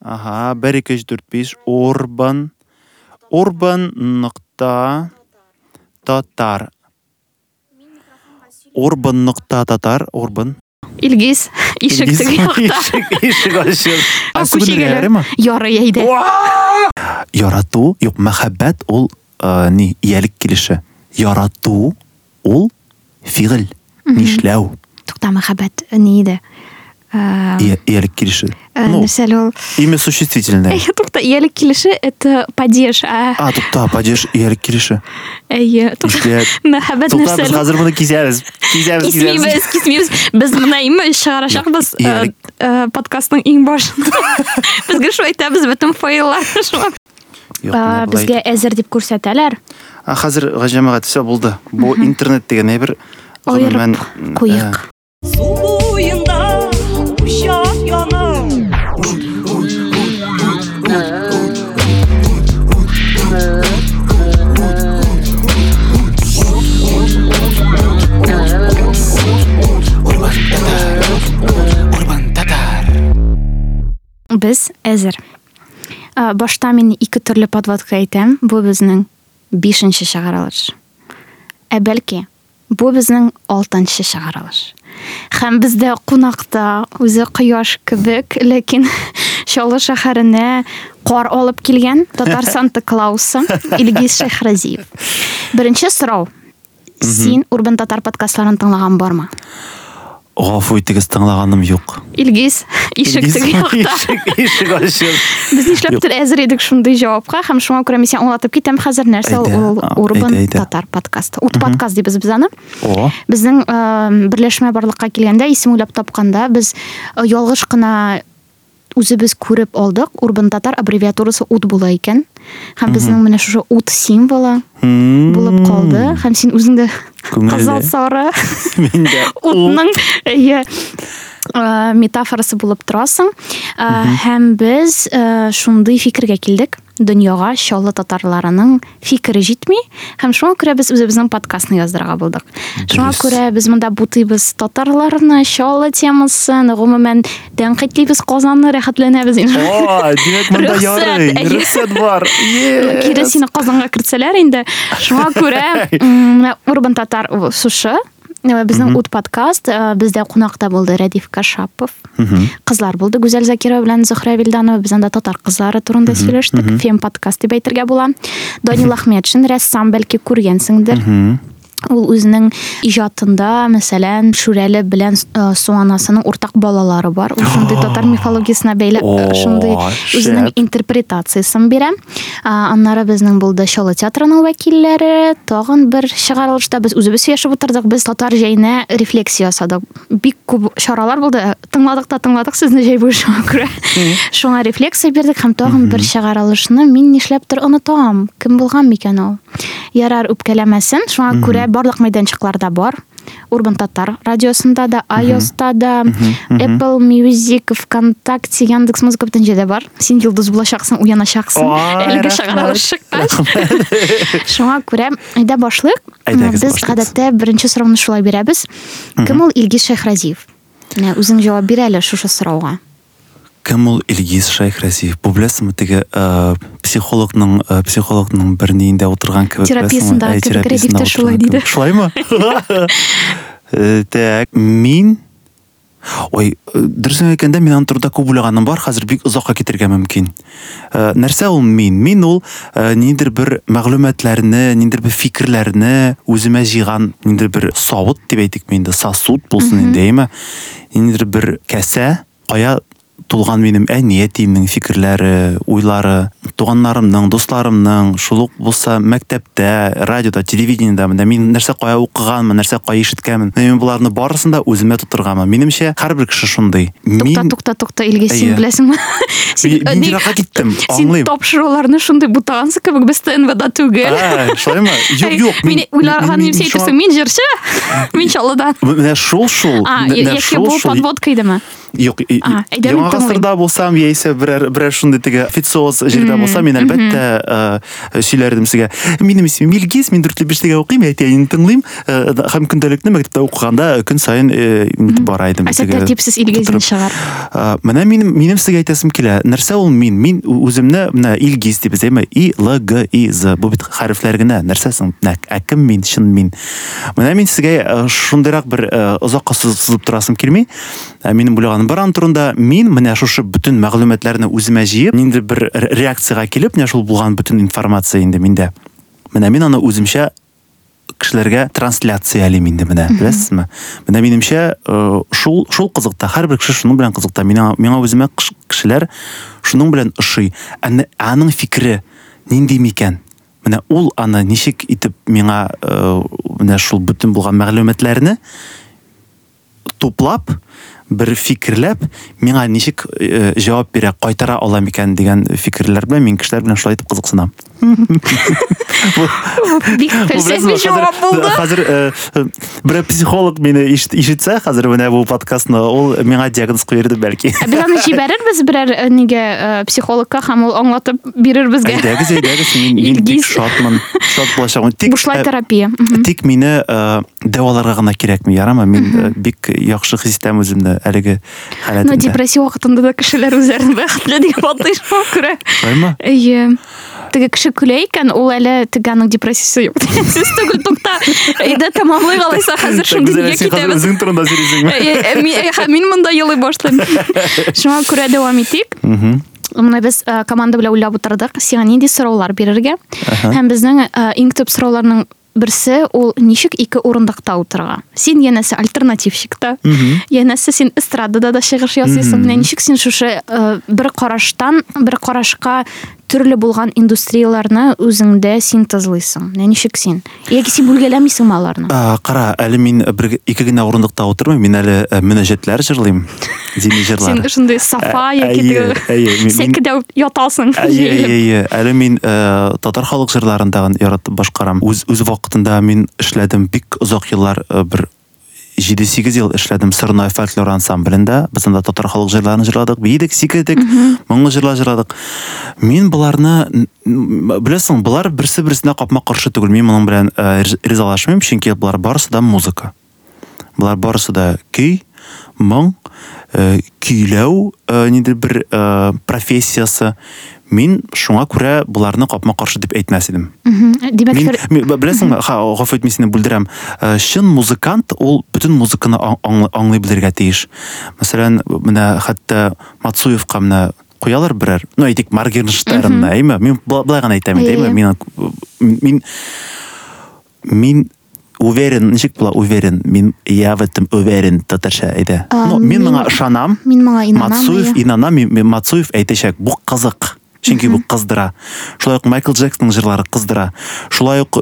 Ага, бір екі үш төрт беш Орбан. Орбан нұқта татар. Орбан нұқта татар. Орбан. Илгиз ишектеги жакта Ишік, ишік ашып. А, Асы көшеге күнелері келе. ма? Ярый әйдә. Ярату, юк, мәхәббәт ул ә, ни, иялек килеше. Ярату ул фигыль, нишләү, Тукта мәхәббәт ни иде? Э, ия- иялек килеше. Ну, Нәрсә әле ул? имя существительное. Әй, Тукта, иялек килеше это падеж. а, А, тукта, падеж иялек килеше. Әйе? Мәхәббәт нәрсә без хәзер моны кисәбез. Кисәбез. Кисмейбез, кисмейбез. Без моны име чыгарачакбыз Я- подкастның иң башында. Безгә шулай әйтәбез бөтен болай. Безгә әзер дип күрсәтәләр. А, хәзер җәмәгать все булды. Бу интернет дигән бер Аерып куйык. Су буйында Без әзер. Э, Башта мин ике төрле подводка әйтәм. Бу безнең 5нче чыгарылыш. Ә бәлки бу безнең 6нчы чыгарылыш. Һәм бездә кунакта үзе кояш кебек, ләкин Чаллы шәһәренә кар алып килгән татар Санта Клаусы Илгиз Шәһразиев. Беренче сорау. Син Урбан татар подкастларын тыңлаган бармы? Гафу итегез тыңлаганым юк. Илгиз ишек ашып. Без нишләптер әзер идек шундый җавапка һәм шуңа күрә мин сиңа аңлатып китәм хәзер нәрсә ул Урбан татар подкасты. Ут подкаст дибез без аны. Безнең э, берләшмә барлыкка килгәндә, исем уйлап тапканда, без э, ялгыш кына үзебез күреп алдык. Урбан татар аббревиатурасы ут була икән. Һәм безнең менә шушы ут символы булып калды. Һәм син үзең кызыл сары. Утның әйе э, метафорасы булып торасың. Э, Һәм без э, шундый фикергә килдек. Дөньяга Чаллы татарларының фикере җитми, һәм шуңа күрә без үзебезнең подкастны яздырырга булдык. Шуңа күрә без монда бутыйбыз татарларны, Чаллы темасын, гомумән тәнкыйтьлибез Казанны, рәхәтләнәбез инде. Димәк монда ярый. Рөхсәт бар. Кире сине Казанга кертсәләр инде. Шуңа күрә менә Урбан татар у- э, безнең ут подкаст э, бездә кунакта булды Рәдиф Кашапов. Кызлар булды Гүзәл Закирова белән Зөһрә Вилданова. Без анда татар кызлары турында сөйләштек. Фем подкаст дип әйтергә була. Данил Ахметшин рәссам бәлки күргәнсеңдер. Ул үзенең иҗатында, мәсәлән, Шүрәле белән э, Суанасының уртак балалары бар. Ул шундый татар мифологиясенә бәйле э, шундый үзенең интерпретациясын бирә. А, Аннары безнең булды Чаллы театрының вәкилләре, тагын бер чыгарылышта без үзебез яшәп утырдык, без татар җәйне рефлексия ясадык. Бик күп чаралар булды. Тыңладык та тыңладык сезне җәй буе шуңа күрә. Шуңа рефлексия бирдек һәм тагын бер чыгарылышны мин нишләптер онытам. Кем булган микән ул? Ярар үпкәләмәсен. Шуңа күрә барлык мәйданчыкларда бар. Урбан Татар радиосында да, iOS-та да, Apple Music, ВКонтакте, Яндекс Музыка бөтен җирдә бар. Булачаксың, уяначаксың. Ой, Әлеге рәхмәт. чыгарылыш чыккач. Шуңа күрә. Әйдәгез, Без башлыйбыз. гадәттә беренче сорауны шулай бирәбез. Кем ул Илгиз Шәйхразиев? Менә үзең җавап бир әле шушы сорауга. Кем ул Илгиз Шайхразиев? Бу беләсеңме теге э, психологның э, психологның бер ниендә утырган кебек Терапиясында шулай диде. кебек. Шулаймы? Э, Так, мин Ой, э, дөресен әйткәндә мин аны турында күп уйлаганым бар, хәзер бик озакка китергә мөмкин. Э, Нәрсә ул мин? Мин ул э, ниндидер бер мәгълүматларны, ниндидер бер фикерләрне үземә җыйган ниндидер бер савыт дип әйтик инде, сосуд булсын инде, әйме? Ниндидер бер кәсә, кая тулган минем әниятимнең фикерләре, уйлары, туганнарымның, дусларымның, шул ук булса мәктәптә, радиода, телевидениедә менә мин нәрсә кая укыганмын, нәрсә кая ишеткәнмен. Мин буларны барысын да үземә тутырганмын. Минемчә, һәрбер кеше шундый. Тукта, Мин тукта, тукта, Илгиз, син Әйе. беләсеңме? Син Мин- мин ни- еракка киттем, Син аңлыйм. тапшыруларны шундый бутагансың кебек без ТНВда түгел. А, шулаймы? Юк, юк. Мин уйлаган мин- син мин шуңа- әйтерсең, мин җырчы. Мин Чаллыдан. Менә шул шул. подводка идеме? Юк, яңа тыңлыйм. гасырда булсам, яисә берәр берәр шундый теге официоз җирдә булсам, мин әлбәттә сөйләрдем сезгә. Минем исемем Илгиз, мин 4-5-тәгә укыйм, әйтәйин тыңлыйм. Һәм көндәлекне мәктәптә укыганда көн сайын инде бара идем. Әсә тәртипсез чыгар. Ә, менә минем минем сезгә әйтәсем килә. Нәрсә ул мин? Мин үземне менә Илгиз дип әйтәм. И Л Г И З. Бу бит хәрефләр генә. Нәрсә соң? Нә, Ә кем мин? Шын мин. Менә мин сезгә шундыйрак бер озакка сызып торасым килми. Ә, Минем бар ан турында мин менә шушы бөтен мәгълүматларны үземә җыеп, нинди бер ре- реакциягә килеп, менә шул булган бөтен информация инде миндә. Менә мин аны үземчә кешеләргә трансляциялим инде менә беләсезме менә минемчә э, шул шул кызыкта һәрбер кеше шуның белән кызыкта миңа миңа үземә кешеләр шуның белән ошый аның фикере нинди микән менә ул аны ничек итеп миңа э, менә шул бөтен булган мәгълүматларны туплап бер фикерләп миңа ничек э, җавап бирә кайтара ала микән дигән фикерләр белән мин кешеләр белән шулай итеп кызыксынам Бик җавап хәзер- булды. Хәзер бер психолог мине ишет- ишетсә, хәзер менә бу подкастны, ул миңа диагноз куерды бәлки. Без аны җибәрербез берәр нигә психологка һәм ул аңлатып бирер безгә. Әйдәгез, әйдәгез, мин бик шатмын. Шат булачагмын. Тик Бушлай терапия. Тик мине э, дәваларга гына кирәкми, ярамы? Мин бик яхшы хис итәм үземне әлеге Ну, халәтемдә. депрессия вакытында да кешеләр үзләрен бәхетле дип атыйшма күрә. Шулаймы? Әйе. Теге кеше көлә икән, ул әле теге аның депрессиясе юк. Сез түгел тукта. Әйдә тамамлый алайса хәзер шундый Гүзәл, нигә син хәзер китәбез. үзең турында сөйлисеңме? Ә, ә, Мин ә, мин монда елый башлыйм. Шуңа күрә дәвам. Менә без э, команда белән уйлап утырдык, сиңа нинди сораулар бирергә. Һәм безнең э, иң төп сорауларның берсе ул ничек ике урындыкта утырырга. Син янәсе альтернативщикта, янәсе син эстрадада да чыгыш ясыйсың. Менә ничек син шушы э, бер караштан бер карашка төрле булган индустрияларны үзеңдә синтезлыйсың. Менә ничек син? Яки син бүлгәләмисеңме аларны? А, Кара, әле мин бер ике генә урындыкта утырмыйм, мин әле э, мөнәҗәтләр җырлыйм. Дини җырлар. Син шундый сафа Ә- яки әйе, теге әйе, мин- мин- сәкедә ятасың. Әйе, әйе, әйе. Әле мин э, татар яратып башкарам. Үз үз вакытында мин эшләдем бик озак еллар э, бер 7-8 ел эшләдем Сырной фольклор ансамблендә. Без анда татар халык җырларын җырладык, биедек, сикедек, моңлы җырлар җырладык. Мин боларны н- н- беләсең, болар берсе берсенә капма-каршы түгел. Мин моның белән э, риза- ризалашмыйм, чөнки болар барысы да музыка. Болар барысы да моң, э, көйләү э, ниндидер бер э, профессиясы. Мин шуңа күрә боларны капма-каршы дип әйтмәс идем. Мгм. Димәк, Мин, фер- мин беләсеңме, ха, гафу ит, мин бүлдерәм. Э, Чын музыкант ул бөтен музыканы аңлый, аңлый белергә тиеш. Мәсәлән, менә хәтта Мацуевка менә куялар берәр, ну әйтик, Моргенштерн, әйме? Мин бу- былай гына әйтәм, Әйе. әйме? Мин мин мин уверен, ничек була уверен? Мин я в этом уверен татарча әйдә. Ну, мин моңа ышанам. Мин моңа инанам. Мацуев инанам, Мацуев әйтәчәк, бу кызык. Чөнки бу кыздыра. Шулай ук Майкл Джексонның җырлары кыздыра. Шулай ук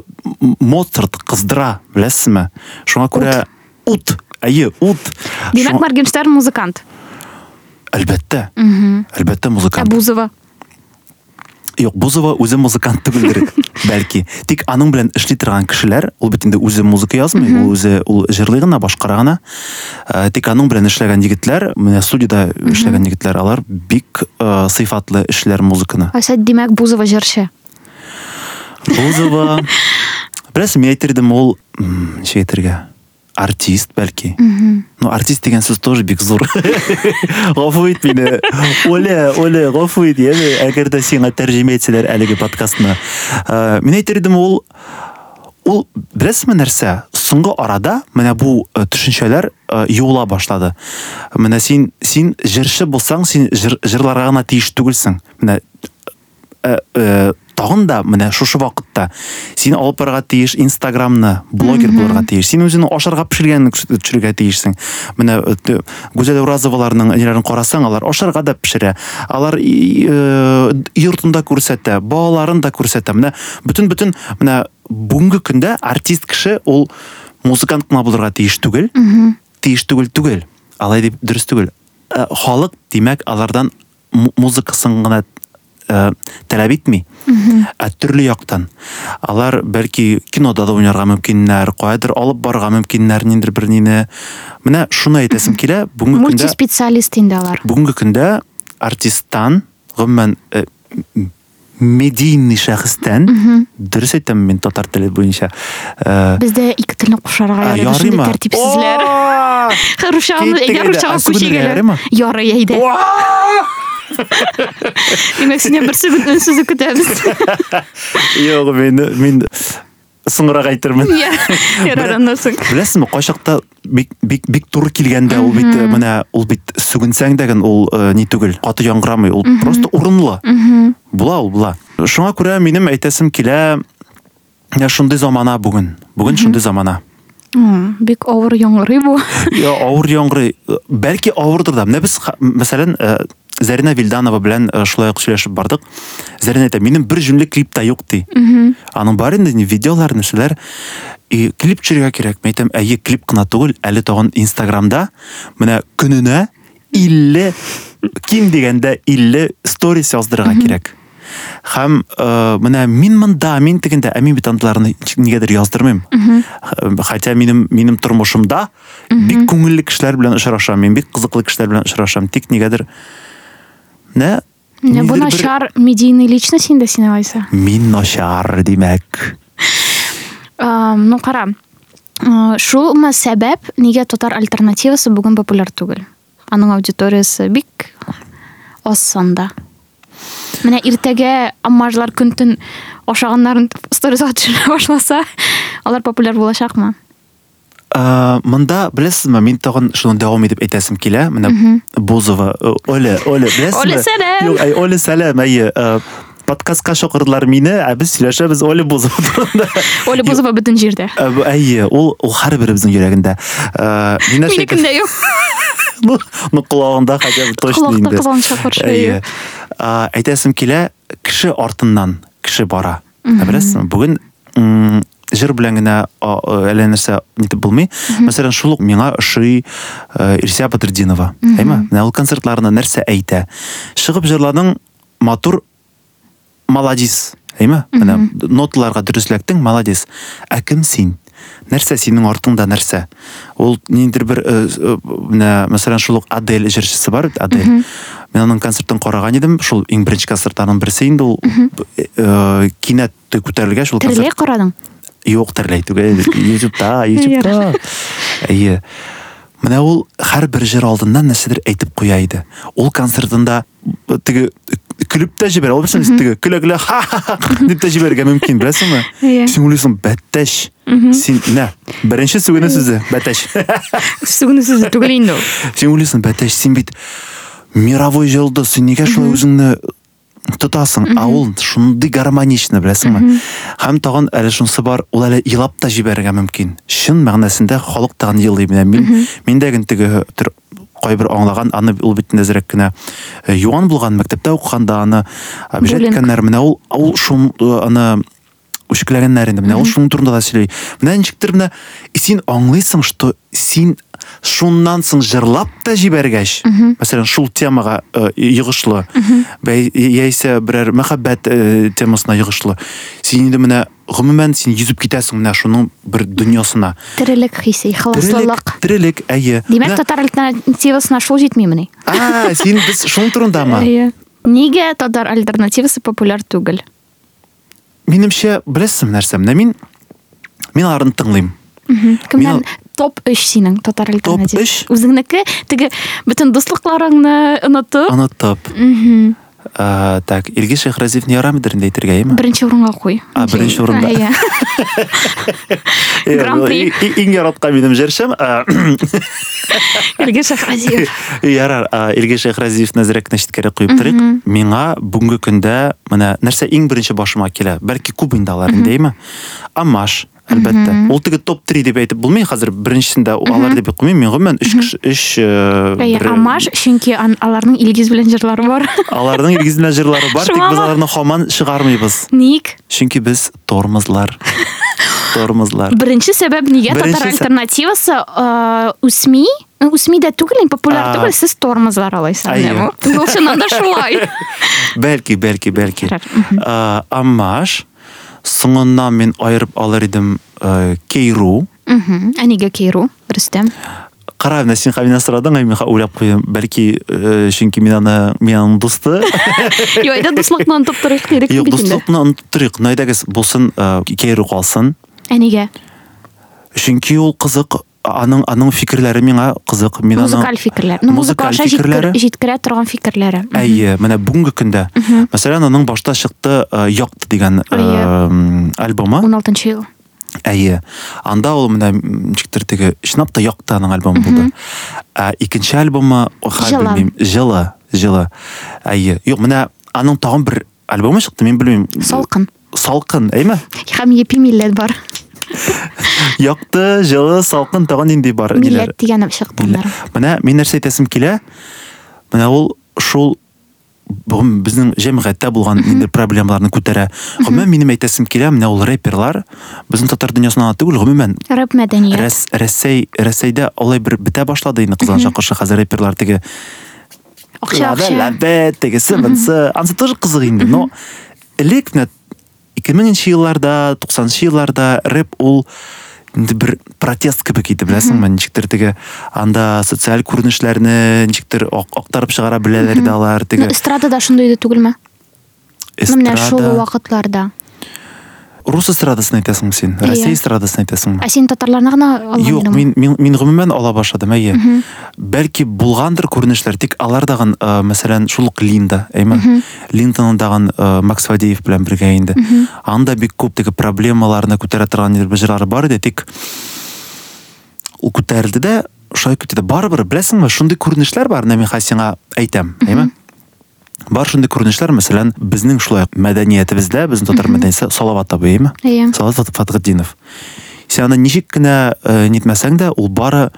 Моцарт кыздыра, беләсезме? Шуңа күрә ут, әйе, ут. Шуңа- Моргенштерн музыкант. Әлбәттә. Әлбәттә Ә музыкант. Бузова. Юк, Бузова үзе музыкант түгелдер, бәлки. Тик аның белән эшли торган кешеләр, ул бит инде үзе музыка язмый, ул үзе ул җырлый гына, башкара гына. Э, Тик аның белән эшләгән егетләр, менә студияда эшләгән егетләр, алар бик э, сыйфатлы эшләр музыканы. Ася димәк Бузова җырчы. Бузова. Беләсең, мин әйтердем, ул м, ничек әйтергә? Артист бәлки. Ну, артист дигән сүз тоже бик зур. Гафу ит мине. Оля, Оля, гафу ит. Яни, әгәр дә сиңа тәрҗемә итсәләр әлеге подкастны. Э, Мин әйтердем, ул ул беләсезме нәрсә? Соңгы арада э, төшенчәләр э, юыла башлады. Менә син син җырчы булсаң, син җыр- җырларга гына тиеш түгелсең. Менә э, э, тагын да менә шушы вакытта син алып барырга тиеш инстаграмны блогер тиеш син үзең ашарга пешергәнне күрсәтеп төшерергә тиешсең. Менә э, гүзәл уразоваларның ниләрен карасаң алар ашарга да пешерә. Алар э, йортында күрсәтә балаларын да күрсәтә. Менә бөтен бөтен менә бүгенге көндә артист кеше ул музыкант кына булырга тиеш түгел. Тиеш түгел түгел. Алай дип дөрес түгел. Э, халык димәк алардан му- музыкасын гына ә, таләп итми. Ә төрле яктан. Алар бәлки кинода да уйнарга мөмкиннәр каядыр алып барырга мөмкиннәр ниндер бер нине. Менә шуны әйтәсем килә бүгенге көндә мультиспециалист инде алар. Бүгенге көндә артисттан гомумән э, медийный шәхестән дөрес әйтәм мин татар теле буенча. Э, бездә ике телне кушарга ярыймы? тәртипсезләр. Русчаны әйдә. русчага күчегәләр. ярый әйдә. Димәк синнән бер сүгеннән сүзе көтәбез Юк, мин мин соңрак әйтермен. Я- ярар аннан соң Беләсезме, кайчакта бик бик бик туры килгәндә ул бит менә ул бит сүгенсәң дәген ул э, ни түгел, каты яңгырамый, ул просто урынлы. Була ул була. Шуңа күрә минем әйтәсем килә, я шундый замана бүген. Бүген шундый замана. Бик авыр яңгырый бу Я авыр яңгырый, бәлки авырдыр да. Менә без мәсәлән Зарина Вильданова белән э, шулай ук сөйләшеп бардык. Зарина әйтә, минем бер җүнле клип та юк ди. Аның бар инде видеолар, нәрсәләр. И клип төшерергә кирәк. Мен әйтәм, әйе, клип кына түгел, әле тагын Инстаграмда менә көненә 50 ким дигәндә 50 сторис яздырырга кирәк. Һәм э, менә мин монда, мин тегендә, ә мин бит андыйларны нигәдер яздырмыйм. Хотя минем минем тормышымда бик күңелле кешеләр белән очрашам, мин бик кызыклы кешеләр белән очрашам. Тик нигәдер Нә? Менә бу начар медийный личность инде сине Айса Мин начар димәк. А, ну кара А, шулмы сәбәп нигә татар альтернативасы бүген популяр түгел аның аудиториясы бик аз санда менә иртәгә аммажлар көн төн ашаганнарын сторисга төшерә башласа алар популяр булачакмы Ә, Монда беләсезме, мин тагын шуны дәвам итеп әйтәсем килә. Менә Бузова, э, Оля, Оля, беләсезме? Оля, әй, Оля, сәлам, әйе. Подкастка чакырдылар мине, ә без сөйләшәбез Оля Бузова турында. оля бузова Ә, бу- Әйе, ул ул һәрберебезнең йөрәгендә. Ә, Мин нәрсә әйтәм- минекендә юк ну, ну құлағында хотя бы точно Құлақта инде. қызғанышқа қаршы, Әйе. А, әйтәсем килә кеше артыннан кеше бара Ә беләсезме бүген м, җыр белән генә әллә нәрсә нитеп булмый. Мәсәлән шул ук миңа ошый э, Ирсия Бадретдинова әйме? Менә ул концертларында нәрсә әйтә? Чыгып җырладың матур молодец. Әйме? Менә ноталарга дөреслектең молодец. Ә кем син? Нәрсә синең артыңда нәрсә? Ул ниндер бер э, э, менә мәсәлән шул ук Адель җырчысы бар бит Адель мен аның концертын караган идем. Шул иң беренче концертларның берсе инде ул э, кинәт күтәрелгәч ул тереләй карадың? Юк, терләй түгел. Ютубта, Ютубта. Әйе. Менә ул һәрбер җыр алдыннан нәрсәдер әйтеп куя иде. Ул концертында теге көлеп тә җибәрә. Ул белсәң, теге көлә-көлә ха ха ха дип тә җибәрергә мөмкин, беләсеңме? Иә. Син уйлыйсың, бәттәш. Син нә? Беренче сүгенә сүзе, бәттәш. сүгене сүзе түгел инде ул Син уйлыйсың, бәттәш, син бит мировой җылдыз, син нигә шулай үзеңне тотасың, а ул шундый гармоничный, беләсеңме? Һәм тагын әле шунысы бар, ул әле илап та җибәрергә мөмкин. Чын мәгънәсендә халык тагын йылый менә. Мин миндәген теге төр кайбер аңлаган аны ул бит нәзерәк кенә э, юан булган мәктәптә укыганда аны Буллинг. обижайтканнар менә ул ул шун э, аны үчекләгәннәр инде менә ул шуның турында да сөйли менә ничектер менә и син аңлыйсың что син шуннан соң җырлап та җибәргәч мәсәлән шул темага э, йогышлы яисә берәр мәхәббәт э, темасына йогышлы син инде менә гомумән син йөзеп китәсең менә шуның бер дөньясына терелек хисе ихласлылык терелек әйе. Димәк татар альтернативасына шул җитмимени а син без шуның турындамы Әйе. Нигә татар альтернативасы популяр түгел? минемчә беләсезме нәрсә менә мин мин аларны тыңлыйм Кемнән топ 3 синең татар альтернатив? өч? Үзеңнеке теге бөтен дуслыкларыңны онытып, онытып мгм, Ә, так Илгиз Шәйхразиев не ярамыйдыр инде әйтергә әйме беренче урынга куй. А, беренче урында. Әйе. Э, Гран-при. и- и- иң яраткан минем җырчым ә, Илгиз Шәйхразиев. ярар ә, Илгиз Шәйхразиев нәзерәк нәшиткәрәк куеп торыйк миңа бүгенге көндә менә нәрсә иң беренче башыма килә бәлки алар инде әйме амаш әлбәттә ул теге топ 3 дип әйтеп булмый хәзер беренчесендә алар гомумән өч кеше өч э, Әйе, бер- Амаш, чөнки ан- аларның Илгиз белән җырлары бар. аларның Илгиз белән җырлары бар тик Шуңамы? без аларны һаман чыгармыйбыз Ник? чөнки без тормозлар тормозлар Беренче сәбәп нигә татар альтернативасы үсми? Үсми дә түгел, популяр түгел, сез тормозлар алайсыз. Чыннан да шулай. бәлки бәлки бәлки. Ә, аммаш соңыннан мен айырып алар идем ә, кейру. Мгм. ә неге кейру? Рүстәм қара мына сен менен сұрадың? Мен ойлап қоямын. Бәлки ә, чөнки мен аны мен аның досты. Йо, айда турыйк дидек Юк, бит инде. достықны ұмытып тұрайық. Найдагыз болсын ә, кейру қалсын. Ә неге? чөнки ул қызық аның аның фикерләре миңа қызық мен Музыкаль фикерләр. Ну, җиткерә торган фикерләре. Мгм. әйе менә бүгенге көндә мәсәлән аның башта чыкты ә, якты Әйе. альбомы 16 ел. әйе анда ул менә ничектер теге чынлап та якты аның альбомы булды ә, икенче альбомы хәл Жылы. жылы әйе юк менә аның тагын бер альбомы чыкты мен белмим Салкын. салкын әйме Һәм епи милләт бар. Якты жылы салкын тагын нинди бар Милләт Ниләр? аннары. менә мин нәрсә әйтәсем килә менә ул шул бүген безнең җәмгыятьтә булган ниндидер проблемаларны күтәрә. Гомумән минем әйтәсем килә менә ул рэперлар. Безнең татар дөньясына түгел гомумән Рэп мәдәният. Рәсәй Рәсәйдә алай бер бетә башлады инде кызган чакыршы хәзер рэперлар теге Акча, лабе, акча. лабе, тегесе ансы тоже кызык инде но элек менә 2000 елларда 90 елларда рэп ул инде бер протест кебек иде беләсеңме ничектер теге анда социаль күренешләрне ничектер ак- актарып чыгара беләләр иде алар Ну, теге эстрадада шундый иде түгелме? Ну, менә шул эстрада вакытларда. Рус эстрадасын әйтәсең син Иә. Россия эстрадасын әйтәсеңме Ә син татарларны гына алган Юк, идеңме? мин мин мин гомумән ала башладым, әйе. Бәлки булгандыр күренешләр, тик алар дагын, э, мәсәлән, шул ук Линда, әйме? Линданы дагын э, Макс Фадеев белән бергә инде. Анда бик күп теге проблемаларны күтәрә торган бер бар иде, тик ул күтәрелде дә, шулай көтте. Барыбер, беләсеңме, шундый күренешләр бар, менә мин хәзер сиңа әйтәм, әйме? Бар шундый күренешләр, мәсәлән, безнең шулай ук мәдәниятебездә, безнең татар мәдәнияте Салават әйме? Әйе. Салават Фат- Фатхетдинов. Сен аны ничек кенә э, нитмәсәң дә, ул бары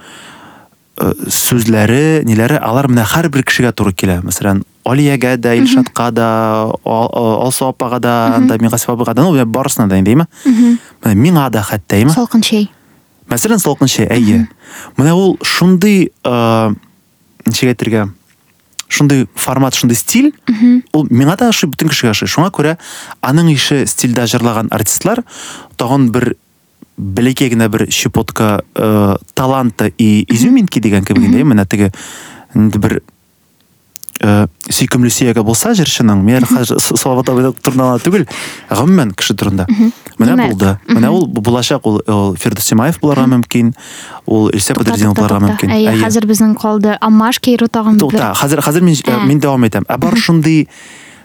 э, сүзләре, ниләре, алар менә һәрбер кешегә туры килә. Мәсәлән, Алиягә дә, Илшатка да, Ал- Ал- Алсу апага да, анда Миңгасиф абыйга да, ну, барысына да? Менә миңа да хәтта, әйме? Салкын чәй. Мәсәлән, салкын чәй, әйе. Менә ул шундый, э, ничек әйтергә, шундый формат, шундый стиль, ул миңа да ошый, бөтен кешегә ошый. Шуңа күрә аның ише стильдә җырлаган артистлар тагын бер бәләкәй генә бер щепотка э, таланта и изюминки дигән кебек инде, менә теге инде бер э, сөйкемле сөяге булса җырчының, мен Салават түгел, гомумән кеше турында. Менә Димәк, булды. Менә ул булачак ул, ул Фирдус Симаев буларга мөмкин, ул Илсә Бәдретдинов буларга мөмкин. Әйе, хәзер безнең калды Амаш Кейру. Туктаа, хәзер хәзер мин Ә. мин дәвам. Ә бар шундый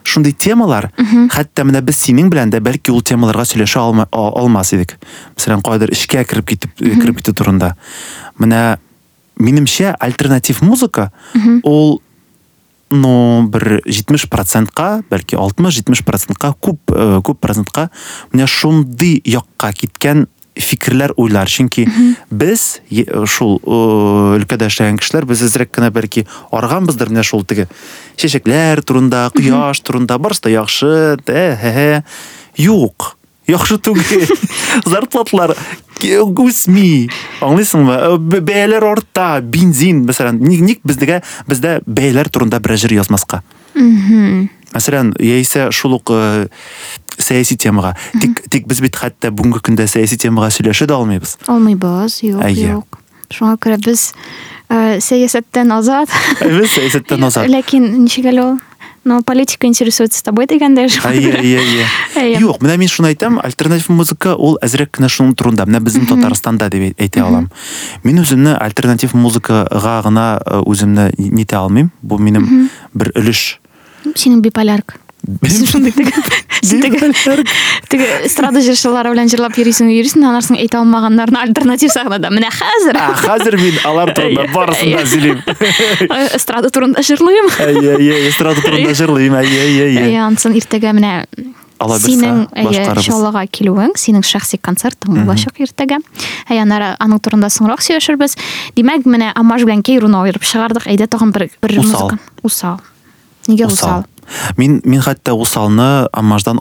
шундый темалар, хәтта менә без синең белән дә бәлки ул темаларга сөйләшә алма, а- алмас идек. Мәсәлән, кайдыр эшкә кереп китеп кереп китү турында. Менә минемчә альтернатив музыка ул ну бер 70%ка, бәлки 60-70%ка күп э, күп процентка менә шундый якка киткән фикерләр уйлар чөнки без шул өлкәдә эшләгән кешеләр без әзрәк кенә бәлки арганбыздыр менә шул теге чәчәкләр турында кояш турында барысы да яхшы юк. Яхшы түгел зарплатлар ке- үсми аңлыйсыңмы Э, б- бәяләр арта бензин мәсәлән ник бездә бездә бәяләр турында берәр җыр язмаска Мгм. мәсәлән яисә шул ук темага тик тик без бит хәтта бүгенге көндә сәяси темага сөйләшә дә алмыйбыз Алмыйбыз, юк, юк. Шуңа күрә без сәясәттән азат. без сәясәттән азат Ләкин ничек әле ул? Но политика интересуется тобой. Әйе, әйе, әйе. Әйе. Юк, менә мин шуны әйтәм, альтернатив музыка ул әзрәк кенә шуның турында. Менә безнең Татарстанда дип әйт- әйтә алам. Мин үземне альтернатив музыкага гына э, үземне нитә алмыйм. Бу минем бер өлеш. Синең теге. Теге эстрада җырчылары белән җырлап йөрисең, йөрисең, аннан соң әйтә алмаганнарны альтернатив сахнада. Хәзер. А, хәзер мин алар турында Әйе, барысын да әйе. сөйлим. Э, Эстрада турында җырлыйм. Әйе, әйе, эстрада турында җырлыйм. Әйе, әйе, әйе. Әйе, ансын иртәгә менә Ала башкарыбыз. чалага килүең, синең шәхси концертың булачак иртәгә. Әйе, аннары аның турында соңрак сөйләшербез. Димәк, менә Амаш белән Кейруны аерып чыгардык. Әйдә тагын бер бер Усал. музыка. Усал. Нигә усал? Мин мин хәтта усалны Аммаждан.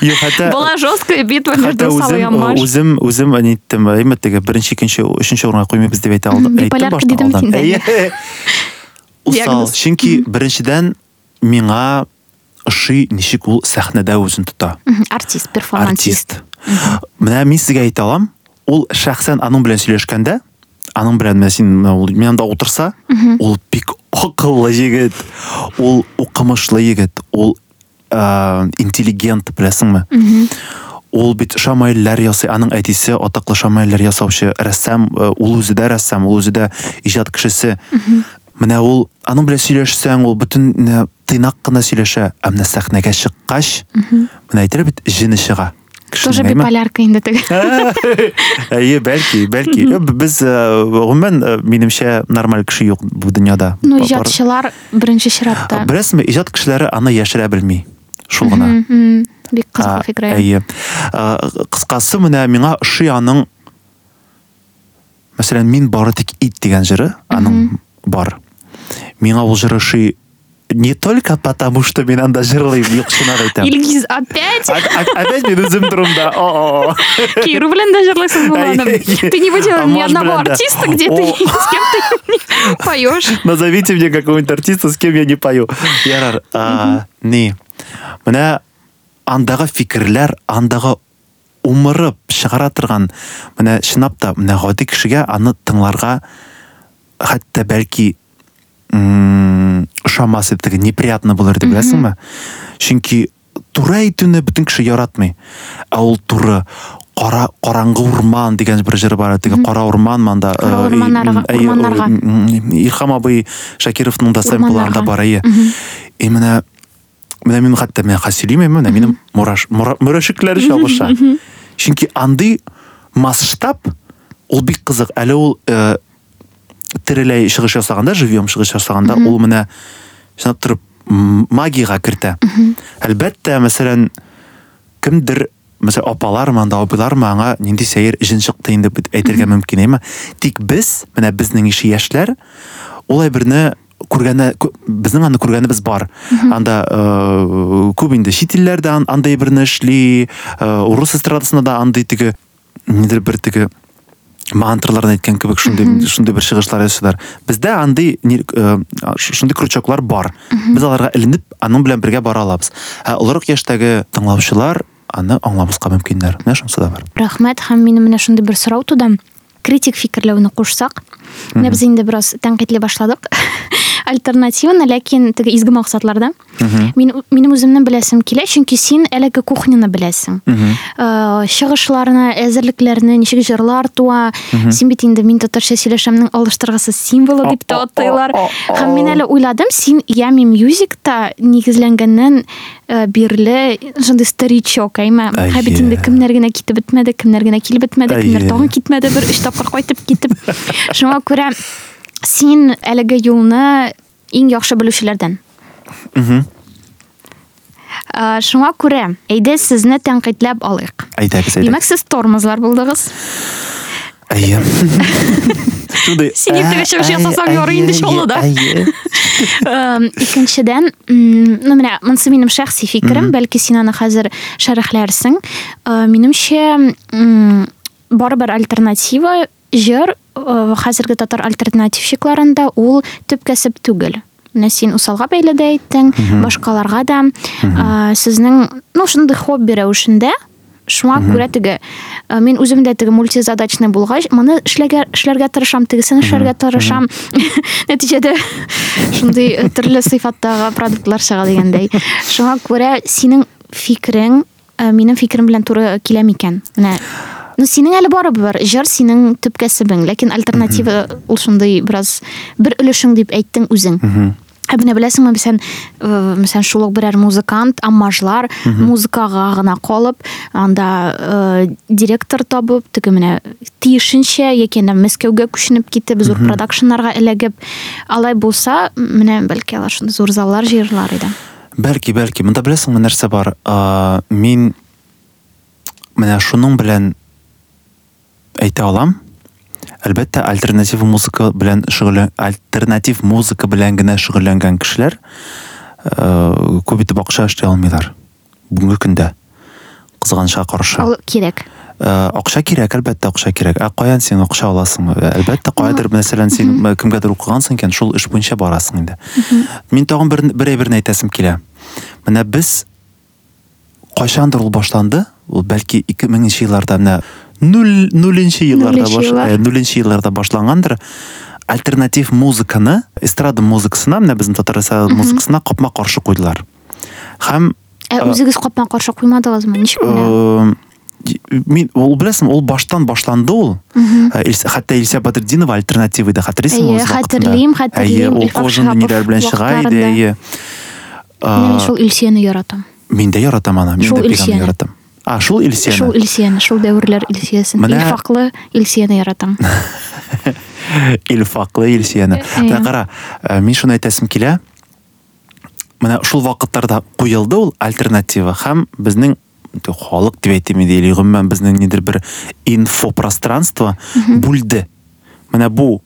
Юк, хәтта Была жесткая битва между Усал и үзем Амаш. үзем үзем әйттем, әйме теге беренче, икенче, өченче урынга куймыйбыз дип әйтә алдым. Биполярка. Әйе. усал чөнки беренчедән миңа ошый ничек ул сәхнәдә тота Мгм, артист перформансист артист менә мин сезгә әйтә алам ул шәхсән аның белән сөйләшкәндә аның син менә ул янында утырса ул бик акыллы егет ул укымышлы егет ул ә, интеллигент беләсеңме ул бит шамайлар ясый аның әтисе атаклы шамайлар ясаучы рәссам ул үзе дә рәссам ул үзе дә иҗат кешесе менә ул аның белән сөйләшсәң ул бөтен менә тыйнак кына сөйләшә ә менә сәхнәгә чыккач менә әйтер бит җене чыга тоже биполярка теге Әйе, бәлки, бәлки. Без э, гомумән э, минемчә нормаль кеше юк бу дөньяда. ну иҗатчылар беренче чиратта Беләсезме, иҗат кешеләре аны яшерә белми. Шул гына. Бик А, кызыклы фикер Әйе. Кыскасы менә миңа ошый аның Мәсәлән, мин бары тик ит дигән җыры, аның бар. Миңа ул җыры ошый не только потому, что мин анда җырлыйм, юк чынлап әйтәм. Илгиз опять А- а- Опять мин үзем турымда. О-о-о. Киру белән дә җырлыйсың булганым. Әйе. Ты не выделил ни одного артиста, где ты с кем ты поешь. Назовите мне какого-нибудь артиста, с кем я не пою. Ярар. А, не. Менә андагы фикерләр, андагы умырып чыгара торган менә чынлап та менә гади кешегә аны тыңларга хәтта бәлки иде теге неприятно булыр дип беләсеңме чөнки туры әйтүне бөтен кеше яратмый ә ул туры кара караңгы урман дигән бер җыр бар. Теге кара урман манда Кара урманнарга- урманнарга. Ирхам абый Шакировның да сэмпларында бар әйе и менә менә мин хәтта менә хасилим менә минем мураш мура- мурашикләр чабыша чөнки андый масштаб ул бик кызык әле ул тереләй чыгыш ясаганда живьем чыгыш ясаганда ул менә чынлап торып м- магиягә кертә әлбәттә мәсәлән кемдер мәсәлән апалармы анда абыйлармы аңа нинди сәер җен чыкты инде дип әйтергә мөмкин әйме? Тик без менә безнең ише яшьләр ул әйберне күргәне ку- безнең аны күргәнебез бар. Анда э, күп инде чит илләрдә ан- андай берне эшли э, урыс эстрадасында да андый теге нидер бер теге мантраларны әйткән кебек шундый шундый бер чыгышлар ясыйлар бездә андый ни- э, шундый крючоклар бар. Без аларга эленеп аның белән бергә бара алабыз ә олорак яшьтәге тыңлаучылар аны аңлабызга мөмкиннәр менә шунысы да бар. Рахмәт. Һәм минем менә шундый бер сорау туды. Критик фикерләүне кушсак менә без инде бераз тәнкыйтьли башладык альтернативаны ләкин теге изге максатларда мин минем үземнең беләсем килә чөнки син әлеге кухняны беләсең Э, чыгышларны әзерлекләрне ничек җырлар туа син бит инде мин татарча сөйләшәмнең алыштыргысыз символы дип тә атыйлар һәм мин әле уйладым син ями мюзикта нигезләнгәннән э, бирле шундый старичок әйме? Бит инде кемнәр генә китеп бетмәде кемнәр генә килеп бетмәде кемнәр тагын китмәде бер өч тапкыр кайтып китеп шуңа күрә син әлеге юлны иң яхшы белүчеләрдән Э, шуңа күрә әйдә сезне тәнкыйтьләп алыйк әйтәгез Димәк, сез тормозлар булдыгыз. әйе шундый Син иртәгә чыгыш ясасаң ярый инде әйе Эм, Икенчедән, ну менә монысы минем шәхси фикерем, бәлки син аны хәзер шәрехләрсең. Минемчә, м, барыбер альтернатива җыр хәзерге татар альтернативщикларында ул төп кәсеп түгел. Менә син усалга бәйле дә әйттең, башкаларга да э, сезнең ну шундый хобби рәвешендә Шуңа күрә теге э, мин үзем дә теге мультизадачный булгач, моны эшләргә эшләргә тырышам, тегесен эшләргә тырышам. Нәтиҗәдә шундый э, төрле сыйфаттагы продуктлар чыга дигәндәй. Шуңа күрә синең фикерең э, минем фикерем белән туры килә микән? Менә Ну, синең әле барыбер җыр синең төп кәсебең, ләкин альтернатива ул шундый бераз бер өлешең дип әйттең үзең. Ә менә беләсеңме, мәсәлән, э, мәсәлән, шул ук берәр музыкант, аммажлар музыкага гына калып, анда э, директор табып, теге менә тиешенчә яки анда Мәскәүгә күченеп китеп, зур продакшннарга эләгеп, алай булса, менә бәлки алар шундый зур заллар иде. Бәлки, бәлки. Монда беләсеңме нәрсә бар? А, мин менә шуның белән әйтә алам. Әлбәттә, альтернатив музыка белән шөгыльлән альтернатив музыка белән генә шөгыльләнгән кешеләр э, күп итеп акча эшли алмыйлар. Бүгенге көндә. кызганычка каршы Ол кирәк. Ә, акча кирәк әлбәттә акча кирәк ә каян син акча аласың әлбәттә каядыр мәсәлән син кемгәдер укыгансың икән шул эш буенча барасың инде мин тагын бер бер әйберне әйтәсем килә менә без кайчандыр ул башланды ул бәлки 2000нче елларда менә нуль нуленче елларда Нуленче баш еллар. ә, нуленче елларда башлангандыр альтернатив музыканы эстрада музыкасына менә безнең татар эстрада музыкасына капма каршы куйдылар һәм Ә үзегез капма каршы куймадыгызмы? Ничек менә? Э, мин ул беләсең ул баштан башланды ул Ә, Илс- хәтта Илсә Бадретдинова альтернатива вакытында? хәтерлим, хәтерлим. Әйе, ул Илфат кожаный Шиһапов ниләр белән чыга иде вакытларында. әйе Менә мин А, шул Илсияне яратам. мин дә Шул а шул Шул Илсәне Илсияне, шул дәверләр Илсиясен. Менә- Илфаклы Илсияне яратам. Илфаклы Илсәне Әйе. менә кара ә, мин шуны әйтәсем килә менә шул вакытларда куелды ул альтернатива һәм безнең халык дип әйтим иде или гомумән безнең нидер бер инфопространство бүлде менә бу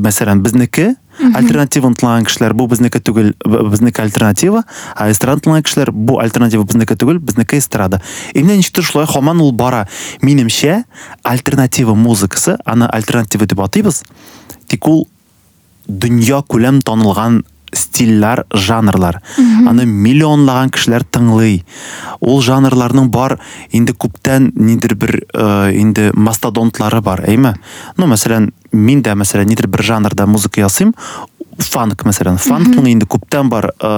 мәсәлән безнеке альтернатива ынтылаган кешеләр бу безнеке түгел б- безнеке альтернатива а эстрада ынтылаган кешеләр бу альтернатива безнеке түгел безнеке эстрада. И менә ничектер шулай һаман ул бара. Минемчә альтернатива музыкасы аны альтернатива дип атыйбыз. Тик ул дөнья күләм танылган стильләр, жанрлар. Аны миллионлаган кешеләр тыңлый. Ул жанрларның бар инде күптән нидер бер э, инде мастодонтлары бар, әйме? Ну, мәсәлән, мин дә мәсәлән нидер бер жанрда музыка ясыйм, фанк мәсәлән фанкның инде күптән бар э,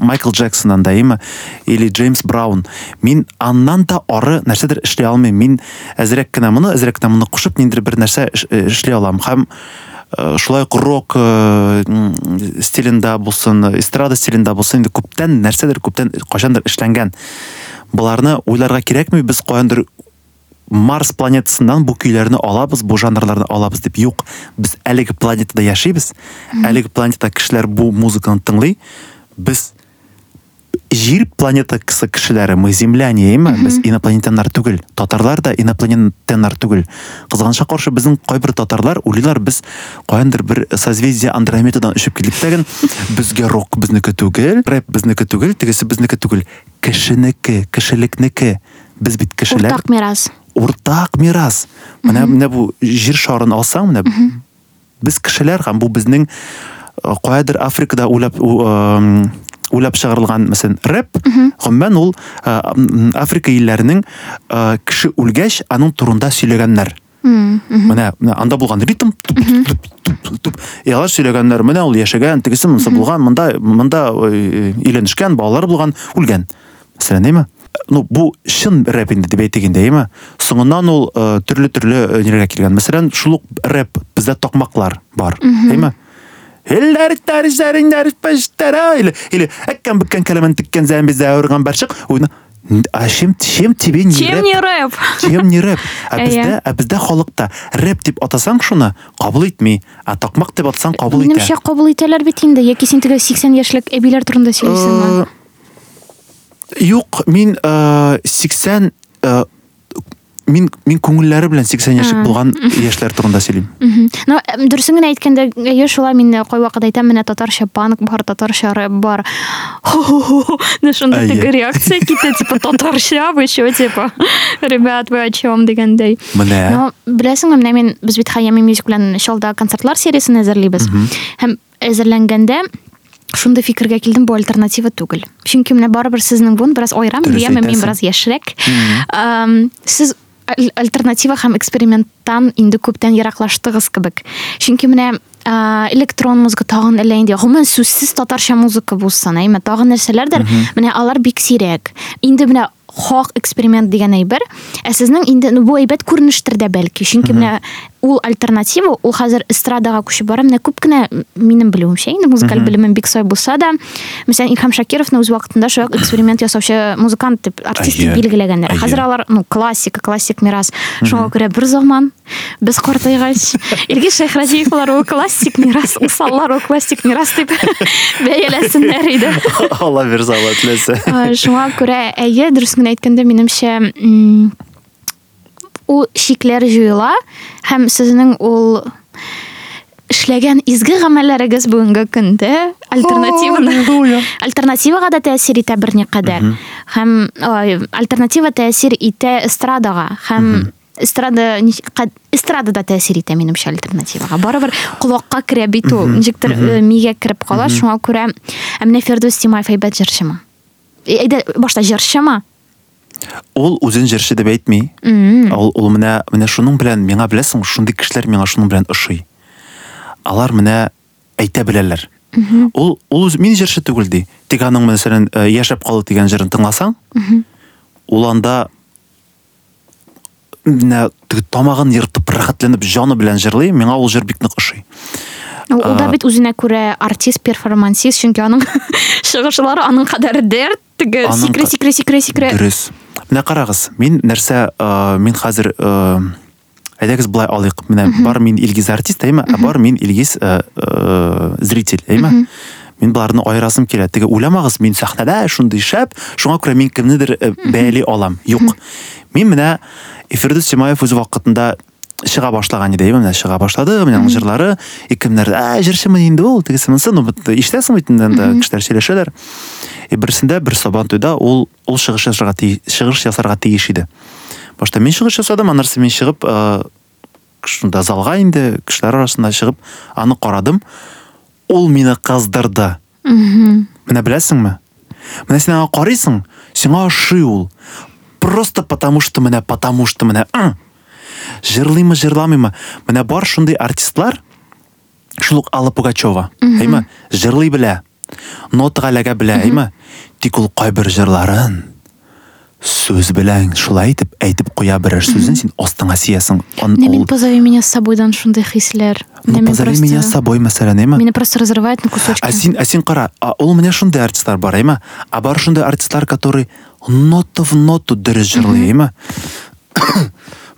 Майкл Джексоннан да әйме или Джеймс Браун. Мин аннан да ары нәрсәдер эшли алмыйм. Мин әзрәк кенә моны әзрәк кенә моны кушып ниндидер бер нәрсә эш- э, эшли алам. Һәм э, шулай ук рок э, м, стилендә булсын эстрада стилендә булсын инде күптән нәрсәдер күптән кайчандыр эшләнгән боларны уйларга кирәкми без каяндыр Марс планетасыннан бу көйләрне алабыз, бу жанрларны алабыз дип юк. Без әлеге планетада яшибез. Әлеге планетада кешеләр бу музыканы тыңлый. Без Жир планетасы кешеләре, мы земляне, әйме? Без инопланетяннар түгел. Татарлар да инопланетяннар түгел. Кызганычка каршы безнең кайбер татарлар уйлыйлар без каяндыр бер созвездие Андромедадан очып килдек тагын безгә рок безнеке түгел, рэп безнеке түгел, тегесе безнеке түгел. Кешенеке, кешелекнеке. Без бит кешеләр Уртак мирас. уртак мирас. Менә менә бу җир шарын алсаң, менә без кешеләр һәм безнең э, каядыр Африкада эм, уйлап чыгарылган мәсәлән рэп, гомумән ул Африка илләренең кеше үлгәч аның турында сөйләгәннәр. Менә анда булган ритм туп. Ялар сөйләгәннәр, менә ул яшәгән, тегесе монсы булган, монда монда өйләнешкән, балалар булган, үлгән. Мәсәлән, әйме? Ну, бу чын рэп инде дип әйтик инде, әйме? Соңыннан ул э, төрле-төрле э, ниләргә килгән. Мәсәлән, шул ук рэп бездә токмаклар бар, әйме? Или или әккән беккән кәләмән тиккән зәмбизә авырган барчык, уйна А чем чем тебе не Чем рэп? не рэп? Чем не рэп? А бездә, а бездә халыкта рэп дип атасаң шуны кабул итми, а токмак дип атасаң кабул итә. Минемчә кабул итәләр бит инде. Яки син теге 80 яшьлек әбиләр турында сөйлисеңме? Э, Юк, мин э, 80 мин мин күңелләре белән 80 яшьлек А. булган яшьләр турында сөйлим. Мгм. Ну, дөресен әйткәндә, әйе, шулай мин дә кай вакыт әйтәм, менә татарча панк бар, татарча рэп бар. Ну, шунда Әйе. теге реакция китә, типа, татарча, вы чё, типа, ребят, вы о чем дигәндәй. Менә. Но беләсеңме, менә мин без бит Хаями Music белән шалда концертлар сериясын әзерлибез. Һәм әзерләнгәндә шунда фикергә килдем, бу альтернатива түгел. Чөнки менә барыбер сезнең бун бераз Дөрес дигәнмен, мин бераз яшьрәк. Сез аль- альтернатива һәм эксперименттан инде күптән ераклаштыгыз кебек. Чөнки менә электрон музыка тагын әллә инде гомумән сүзсез татарча музыка булсын, әйме, тагын нәрсәләрдер, менә алар бик сирәк. Инде менә хак эксперимент дигән әйбер, ә сезнең инде бу әйбәт күренештер дә бәлки. Чөнки менә ул альтернатива, ул хәзер эстрадага күчеп бара, менә күп кенә минем белүемчә, инде музыкаль белемем бик сай булса да, мәсәлән, Илһам Шакировны үз вакытында шуяк эксперимент ясаучы музыкант дип, артист дип Әйе. билгеләгәннәр. Хәзер алар ну классика, классик мирас. Шуңа күрә бер заман без картайгач Илгиз Шәйхразиевлар ул классик мирас, усаллар ул классик мирас дип бәяләсеннәр иде. Алла берсе Алла теләсә. Шуңа күрә әйе дөрес генә әйткәндә минемчә м, ул шикләр җуела һәм сезнең ул эшләгән изге гамәлләрегез бүгенге көндә альтернативаны альтернативага да тәэсир итә берникадәр һәм альтернатива тәэсир итә эстрадага һәм эстрада эстрада да тәэсир итә минемчә альтернативага барыбер колакка керә бит ул ничектер э, мигә кереп кала шуңа күрә ә менә фирдус тимаев әйбәт җырчымы әйдә башта җырчымы ул үзен җырчы дип әйтми Мгм. ул ул менә менә шуның белән миңа беләсең шундый кешеләр миңа шуның белән ошый алар менә әйтә беләләр ул ул үзе мин җырчы түгел ди. Тик аның мәсәлән э, яшәп калу дигән җырын тыңласаң ул анда менә теге тамагын ертып рәхәтләнеп җаны белән җырлый миңа ул җыр бик нык ошый Ул да бит үзенә күрә артист, перформансист, чөнки аның чыгышлары аның кадәр дәрт, теге ка- сикрә, сикрә, сикрә. дөрес. Менә карагыз мин нәрсә э, мин хәзер э, әйдәгез болай алыйк менә бар мин илгиз артист әйме ә бар мин илгиз э, э, зритель әйме мин боларны айырасым килә теге уйламагыз мин сәхнәдә шундый шәп шуңа күрә мин кемнедер э, бәяли алам. Юк мин менә фирдус тимаев үз вакытында чыга башлаган иде менә чыга башлады менә аның җырлары и кемнәр ә җырчымы инде ул тегесе монысы ну бит ишетәсең бит инде анда кешеләр сөйләшәләр и берсендә бер сабан туйда ул ул чыгыш ясарга ти- чыгыш ясарга тиеш иде башта мин чыгыш ясадым аннары мин чыгып э, шунда залга инде кешеләр арасында чыгып аны карадым ул мине кыздырды Мгм. менә беләсеңме менә син аңа карыйсың сиңа ошый ул просто потому что менә потому что менә ы. жырлыймы жырламыймы менә бар шундый артистлар шул ук алла пугачева әйме жырлый белә нотага эләгә белә әйме тик ул кайбер җырларын сүз белән шулай итеп әйтеп куя берәр сүзен син астыңа сиясың ул- позови меня с собойдан шундый хисләр. Ну, позови меня с собой мәсәлән просто разрывает на кусочки. А син, а син кара, а ул менә шундый артистлар бар, әйме? А бар шундый артистлар, который нота в ноту дөрес җырлый, әйме?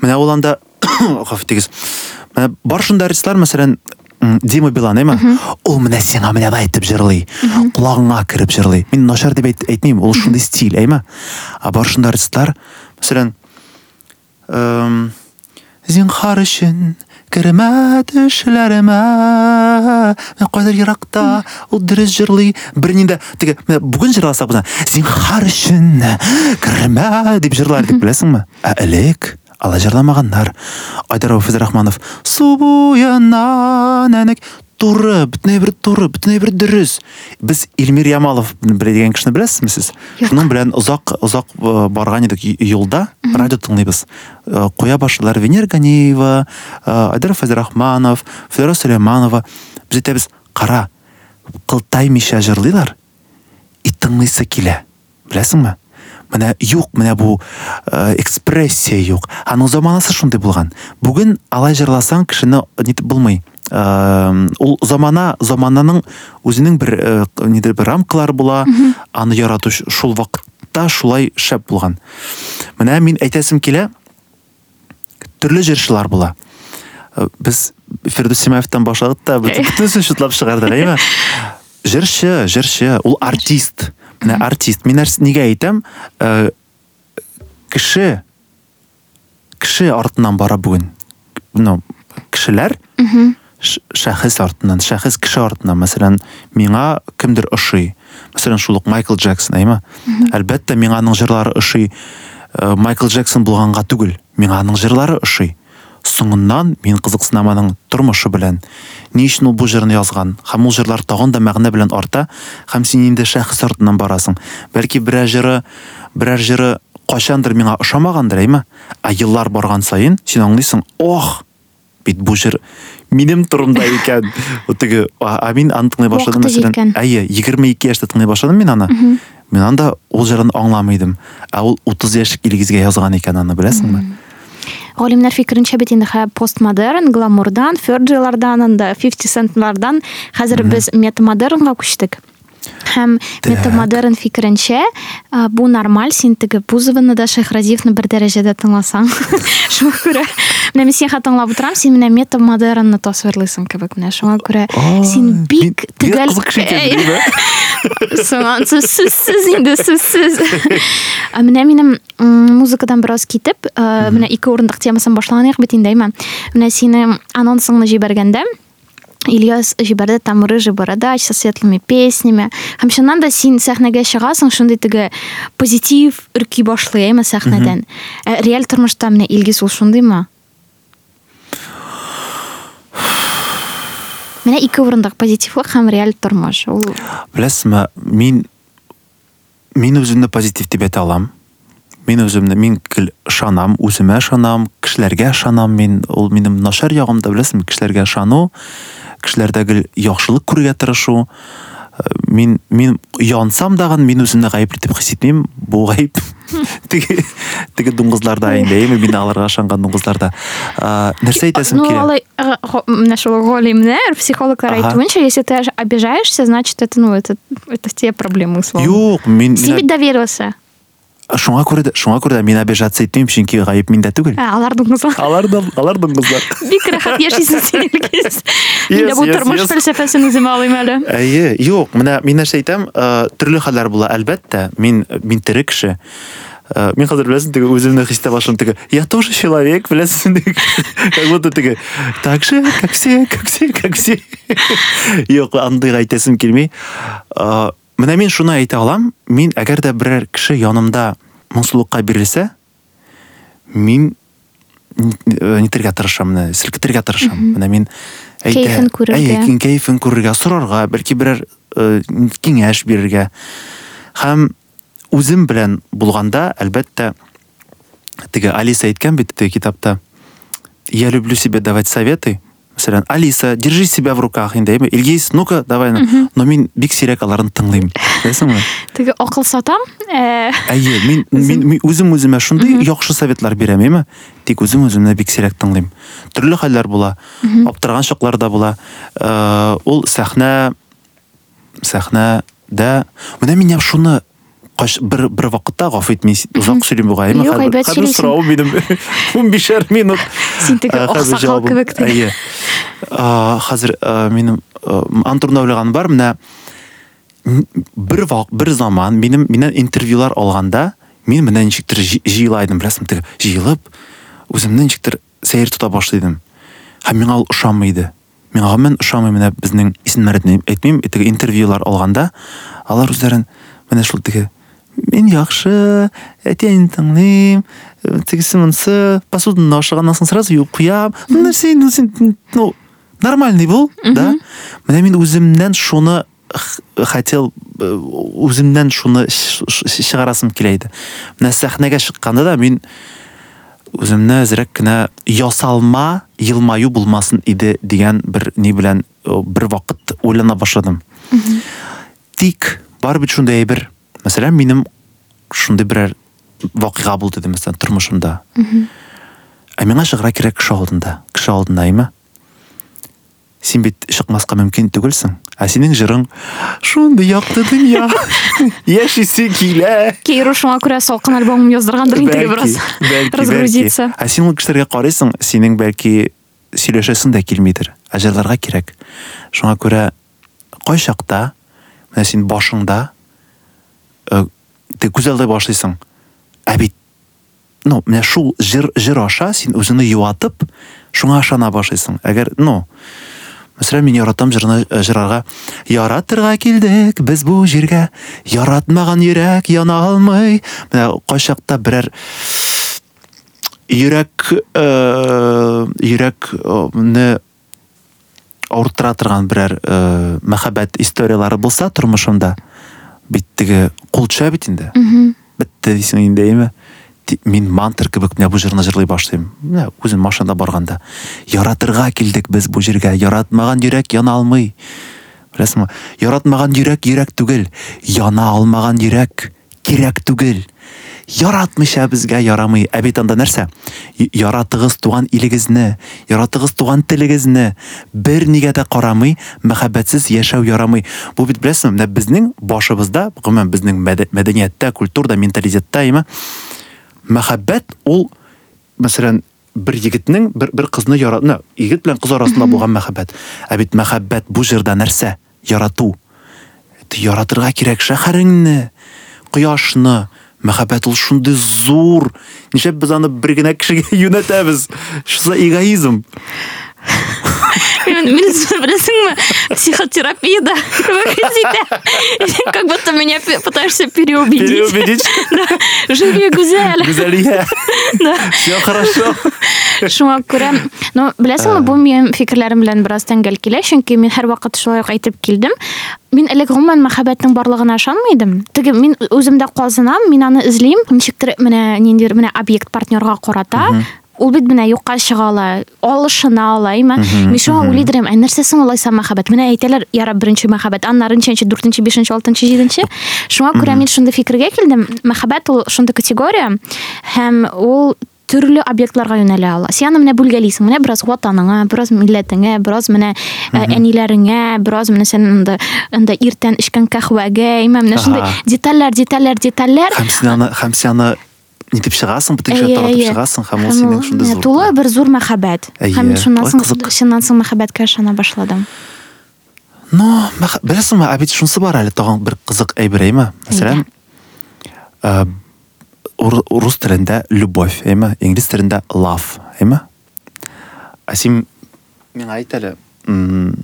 Менә ул анда гафу итегез. Менә бар шундый артистлар, мәсәлән, м, Дима Билан, әйме? Ул менә сиңа менә бай итеп җырлый. Кулагыңа кереп җырлый. Мин начар дип әйт- әйтмим, ул шундый стиль, әйме? А бар шундый артистлар, мәсәлән, эм, Зинһар өчен кермә төшләремә Мен кайдыр еракта ул дөрес җырлый бернинде теге менә бүген җырласак бuna Зинһар өчен кермә дип җырлар дип беләсеңме? Ә элек алай җырламаганнар. Айдар Рафиз Рахманов су буена нәнек туры, бөтенләй бер туры, бөтенләй бер дөрес. Без Илмир Ямалов кешене беләсезме сез? Юк. Шуның озак э, барган идек й- юлда, радио тыңлыйбыз. Э, Куя башладылар Венер Ганиева, Айдар Фазрахманов, Федора Сулейманова. Без әйтәбез, кара, кылтаймыйча җырлыйлар, и тыңлыйсы килә. Беләсеңме? Менә юк, менә бу э, экспрессия юк. Аның заманасы шундый булган. Бүген алай җырласаң кешене нитеп булмый. Э, ул замана замананың бер э, нидер бер рамкалары була. Аны ярату шул вакытта шулай шәп булган. Менә мин әйтәсем килә, төрле җырчылар була. Э, Без Фирдус Симаевтан башладык та бөтенсен шутлап чыгардык, әйме? Җырчы, җырчы, ул артист. Артист. Мин нәрс нигә әйтәм? Э, Кеше кеше артыннан бара бүген. Ну, кешеләр ш- шәхес артыннан, шәхес кеше артыннан. Мәсәлән, миңа кемдер ошый. Мәсәлән, шул ук Майкл Джексон, әйме? Әлбәттә, миңа аның җырлары ошый. Э, Майкл Джексон булганга түгел. Миңа аның җырлары ошый. Соңыннан мин кызыксынам аның тормышы белән. Ни өчен ул бу җырны язган? Һәм ул җырлар тагын да мәгънә белән арта, һәм син инде шәхес артыннан барасың. Бәлки берәр җыры, берәр җыры кайчандыр миңа ошамагандыр, әйме? Ә еллар барган саен син аңлыйсың, ох, бит бу җыр минем турымда икән. Вот теге, а мин аны тыңлый башладым мәсәлән. Әйе, 22 яшьтә тыңлый башладым мин аны. Мин анда ул җырын аңламыйдым. Ә ул 30 яшьлек Илгизгә язган икән аны, беләсеңме? Бит инде хә постмодерн, гламурдан, Ферджилардан, анда 50 центлардан хәзер без метамодернга күчтек. Һәм метамодерн фикеренчә бу нормаль, син теге Бузованы да Шәһразиевны бер дәрәҗәдә тыңласаң. Шуңа күрә менә мин син тыңлап утырам, син менә метамодернны тасвирлыйсың кебек менә шуңа күрә син бик төгәл? Соңан сүзсез инде сүзсез. Менә минем музыкадан бераз китеп, ә, менә ике урындык темасын инде, әйме. Менә сине анонсыңны җибәргәндә ильяс жибәрде там рыжий бородач со светлыми песнями. Һәм чыннан да син сәхнәгә чыгасың шундый теге позитив өрки башлый әйме сәхнәдән Ә реаль тормышта менә илгиз ул шундыймы менә ике урындагы позитивлык һәм реаль тормыш ул мен мен өзімді позитив деп айта аламын. Мен өзімді мен кіл- ышанам өзіме ышанам кішілерге ышанам мен ол менің нашар ягым да білесің кішілерге ышану кішілердегі яхшылык күрергә тырышу. Э, мен мен янсам дагы мен өзімді гаепле деп хис итмеймін бұл ғайып теге теге дуңгызларда инде эми мен аларга ышанган дуңгызларда Э, нәрсе әйтәсем ну килә? алай э, галимнәр психологлар Ага. әйтүенчә если ты обижаешься значит это ну это это те проблемы условно. Юк мен син бит доверился. Шуңа күрә дә шуңа күрә дә мин обижаться итмим чөнки гаеп миндә түгел Ә, алар дуңгызлар алар да алар дуңгызлар бик рәхәт яшисең син илгиз мин дә Yes, бу тормыш фәлсәфәсен үземә алыйм әле Әйе, юк, менә мин нәрсә әйтәм, э, төрле хәлләр була, әлбәттә. Мин мин тере кеше. Э, Мин хәзер беләсең, теге үземне хис итә башлыйм, теге я тоже человек, теге как будто теге так же, как все, как все, как все. Юк, андый әйтәсем килми. Менә мин шуны әйтә алам, мин әгәр дә берәр кеше янымда моңсулыкка бирелсә, мин нитергә тырышам, менә селкетергә тырышам. Менә мин күрергә. Әйе, кин кәефен күрергә, сорарга, бәлки берәр киңәш бирергә. Һәм үзем белән булганда, әлбәттә, теге Алиса әйткән бит китапта. Я люблю себе давать советы. Мәсәлән, Алиса, держи себя в руках инде. әйме? Илгиз, ну-ка, давай. на». Но мин бик сирәк аларын тыңлыйм. Беләсеңме? теге акыл сатам ә, Әйе, мин, мин үзем үземә шундый яхшы советлар бирәм, әйме? Тик үзем үземне бик сирәк тыңлыйм. Төрле хәлләр була, аптыраган чаклар да була. Э, Ул сәхнә сәхнәдә менә мин шуны бер, бер вакытта гафу ит, мин озак сөйлим буга, әйме? Юк, Хәзер- әйбәт хәзер сөйлисең. сорау минем 15 минут. Аксакал җавабым- кебек Хәзер э, минем антурда уйлаган бар, бер вак бер заман минем миннән интервьюлар алганда мин менә ничектер җи- җыелайдым беләсең теге җыелып үземне ничектер сәер тота башлыйдым һәм миңа ул ошамый иде миңа гомумән ошамый менә безнең исемнәрне әйтмим теге интервьюлар алганда алар үзләрен менә шул теге яхшы әтиәнне тыңлыйм э, тегесе монысы посуданы ашаганнан соң сразу юып куям ну нәрсә ну нормальный бул да? Менә мин үземнән шуны хотел э, үземнән шуны ш- ш- чыгарасым килә иде менә сәхнәгә чыкканда да мин үземне әзрәк кенә ясалма елмаю булмасын иде дигән бер ни белән э, бер вакыт уйлана башладым. Тик бар бит шундай әйбер мәсәлән минем шундый берәр вакыйга булды ди мәсәлән тормышымда ә миңа чыгыра кирәк кеше алдында кеше алдында әйме син бит чыкмаска мөмкин түгелсең ә синең җырың шундый якты дөнья яшисе килә Кейру шуңа күрә салкын альбом яздыргандыр инде теге бераз бәлки, разгрузиться. Ә син ул кешеләргә карыйсың, синең бәлки сөйләшәсең дә килмидер. Ә җырларга кирәк. Шуңа күрә кай чакта менә син башыңда э, ты күзәлдәй башлыйсың. Ә бит ну, менә шул җыр җыр аша син үзеңне юатып, шуңа ышана башлыйсың. Әгәр, ну, Мәсәлән, мин яратам җырны э, җырларга. Яратырга килдек без бу җиргә, яратмаган йөрәк яна алмый. Менә кайчакта берәр йөрәк э, йөрәкне авырттыра торган берәр э, мәхәббәт историялары булса тормышымда, бит теге кулча бит инде. Бетте дисең инде, әйме? Ти- Мин мантр кебек менә бу җырны җырлый башлыйм. Менә үзем машинада барганда. Яратырга килдек без бу җиргә, яратмаган йөрәк яна алмый. Беләсеңме? Яратмаган йөрәк йөрәк түгел, яна алмаган йөрәк кирәк түгел. Яратмыйча безгә ярамый. Ә бит анда нәрсә? Y- Яратыгыз туган илегезне, яратыгыз туган телегезне бер нигә дә карамый, мәхәббәтсез яшәү ярамый. Бу бит беләсеңме, менә безнең башыбызда, гомумән безнең мәдә- мәдәнияттә, культурада, менталитетта, әйме, мәхәббәт ул мәсәлән бер егетнең бер, бер кызны яратны егет белән кыз арасында булган мәхәббәт ә бит мәхәббәт бу җырда нәрсә ярату Ты яратырга кирәк шәһәреңне кояшны мәхәббәт ул шундый зур нишләп без аны бер генә кешегә юнәтәбез шусы эгоизм мен мен- білесіңбі психотерапияда көмектеседі как будто меня пе- пытаешься переубедить Переубедить. Да. живи гүзәл Гүзәлия. Все хорошо. шуңа күрә ну беләсеңме бу минем фикерләрем белән бераз тәңгәл килә чөнки мин һәрвакыт шулай ук әйтеп килдем. Мин элек гомумән мәхәббәтнең барлыгына ышанмыйдым. Теге мин үземдә казынам мин аны эзлим. Ничектер менә ниндидер менә объект партнерга карата. Ул бит менә юкка чыга ала алышына ала мин шуңа уйлыйдырым ә нәрсә соң алайса мәхәббәт? Менә әйтәләр ярап беренче мәхәббәт аннары ничәнче дүртенче бишенче алтынчы җиденче шуңа күрә мин шундый фикергә килдем. Мәхәббәт ул шундый категория. Һәм ул төрле объектларга юнәлә ала син аны менә бүлгәлисең менә бераз ватаныңа бераз милләтеңә бераз менә ә, әниләреңә бераз менә сен анда анда иртән эчкән кахвәгә имә менә шундай детальләр детальләр детальләр Һәм син аны, һәм син аны нитеп чыгасың, бөтенчә Әйе, таратып әйе. чыгасың, һәм синең ул, шундый менә зур. тулы бер зур Әйе. һәм шуннан соң шуннан соң мәхәббәткә ышана башладым Но, мәх- беләсеңме, ә бит шунысы бар әле тагын бер кызык әйбер әйме? Мәсәлән, урыс телендә любовь, әйме? Инглиз телендә love, әйме? Ә син миңа әйт әле, м,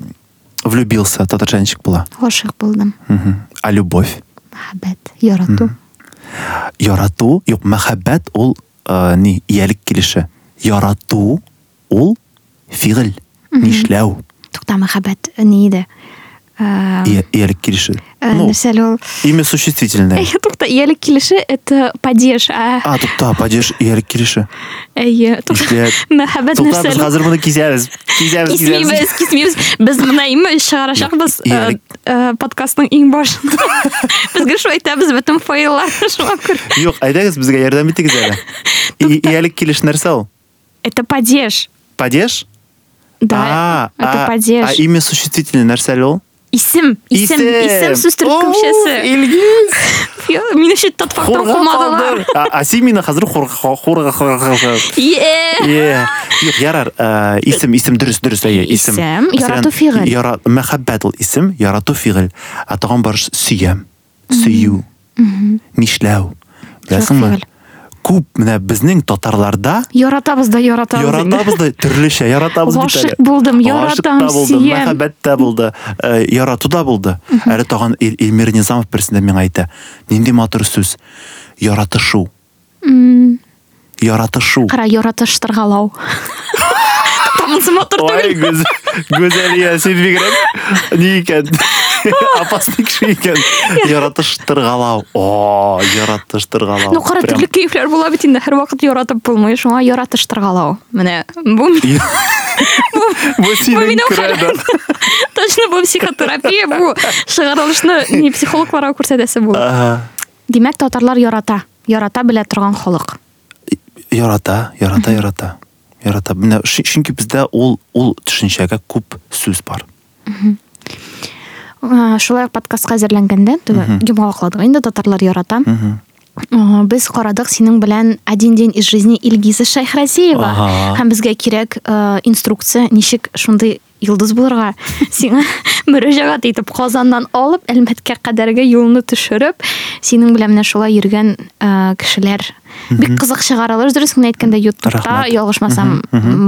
влюбился, татарча ничек була? гашыйк булдым Мгм. А любовь? мәхәббәт ярату Ярату, юк, мәхәббәт ул ә, ни, иялек килеше. Ярату ул фигыль, нишләү, тукта мәхәббәт ни иде Ә, ия- иялек килеше. ә, Ну, нәрсә әле ул имя существительное. Әйе, тукта иялек килеше это падеж а А, тукта, падеж иялек килеше. әйе тукта Нишләп? мәхәббәт Тукта, нәрсә без әле? хәзер моны кисәбез. Кисәбез, кисәбез. Кисмейбез, кисмейбез. Без мына име чыгарачакбыз Юк, иялек. э, э, подкастның иң башында. Безгә шул әйтәбез бөтен файлар шуңа күрә. Юк, әйдәгез, безгә ярдәм итегез әле. И- Иялек килеш нәрсә ул? Это падеж. Падеж? Да, А, это а- падеж. А имя существительное нәрсә әле ул? Исем, исем, исем сүз төркемчәсе. Илгиз. Фактор Хурга кумадылар. калдыр. А а син мине хәзер хурга хурга хурга. Е. Ярар, исем, исем дөрес, дөрес, әйе, исем. Исем, ярату фигыль. Яра, мәхәббәт ул исем, ярату фигыль. А тагын бар сөям, сөю, нишләү. Күп менә безнең татарларда Яратабыз да яратабыз. яратабыз да төрлечә яратабыз бит әле. Гашык булдым, Гашык та булды, ә, ярату да булды. Әле тагын Ил- Илмир Низамов берсендә миңа әйтә. Нинди матур сүз. Яратышу. Яратышу. Кара яратыштыргалау. Тамсы мотор Ой, гүзәлия, син бигрәк ни Опасный кеше икән. Яратыштыргалау. О, яратыштыргалау. Ну, кара Прям- төрле кәефләр була бит инде һәрвакыт яратып булмый. Шуңа яратыштыргалау. Менә бу Бу Бу синең минем кредо. точно бу психотерапия бу чыгарылышны не психологларга күрсәтәсе бу. Димәк, татарлар ярата. Ярата белә торган халык. Ярата, ярата, ярата. Ярата. Менә шу- чөнки бездә ул ул төшенчәгә күп сүз бар. Шулай ук подкастка әзерләнгәндә, йомгакладык инде татарлар ярата. Без карадык синең белән один день из жизни Илгиза Шайхразиева. Һәм безгә кирәк э, инструкция, ничек шундый йолдыз булырга. Сиңа мөрәҗәгать итеп Казаннан алып, Әлмәткә кадәрге юлны төшереп, синең белән менә шулай йөргән кешеләр бик кызык чыгаралар. Дөрес генә әйткәндә, YouTube-та Рахмәт. ялгышмасам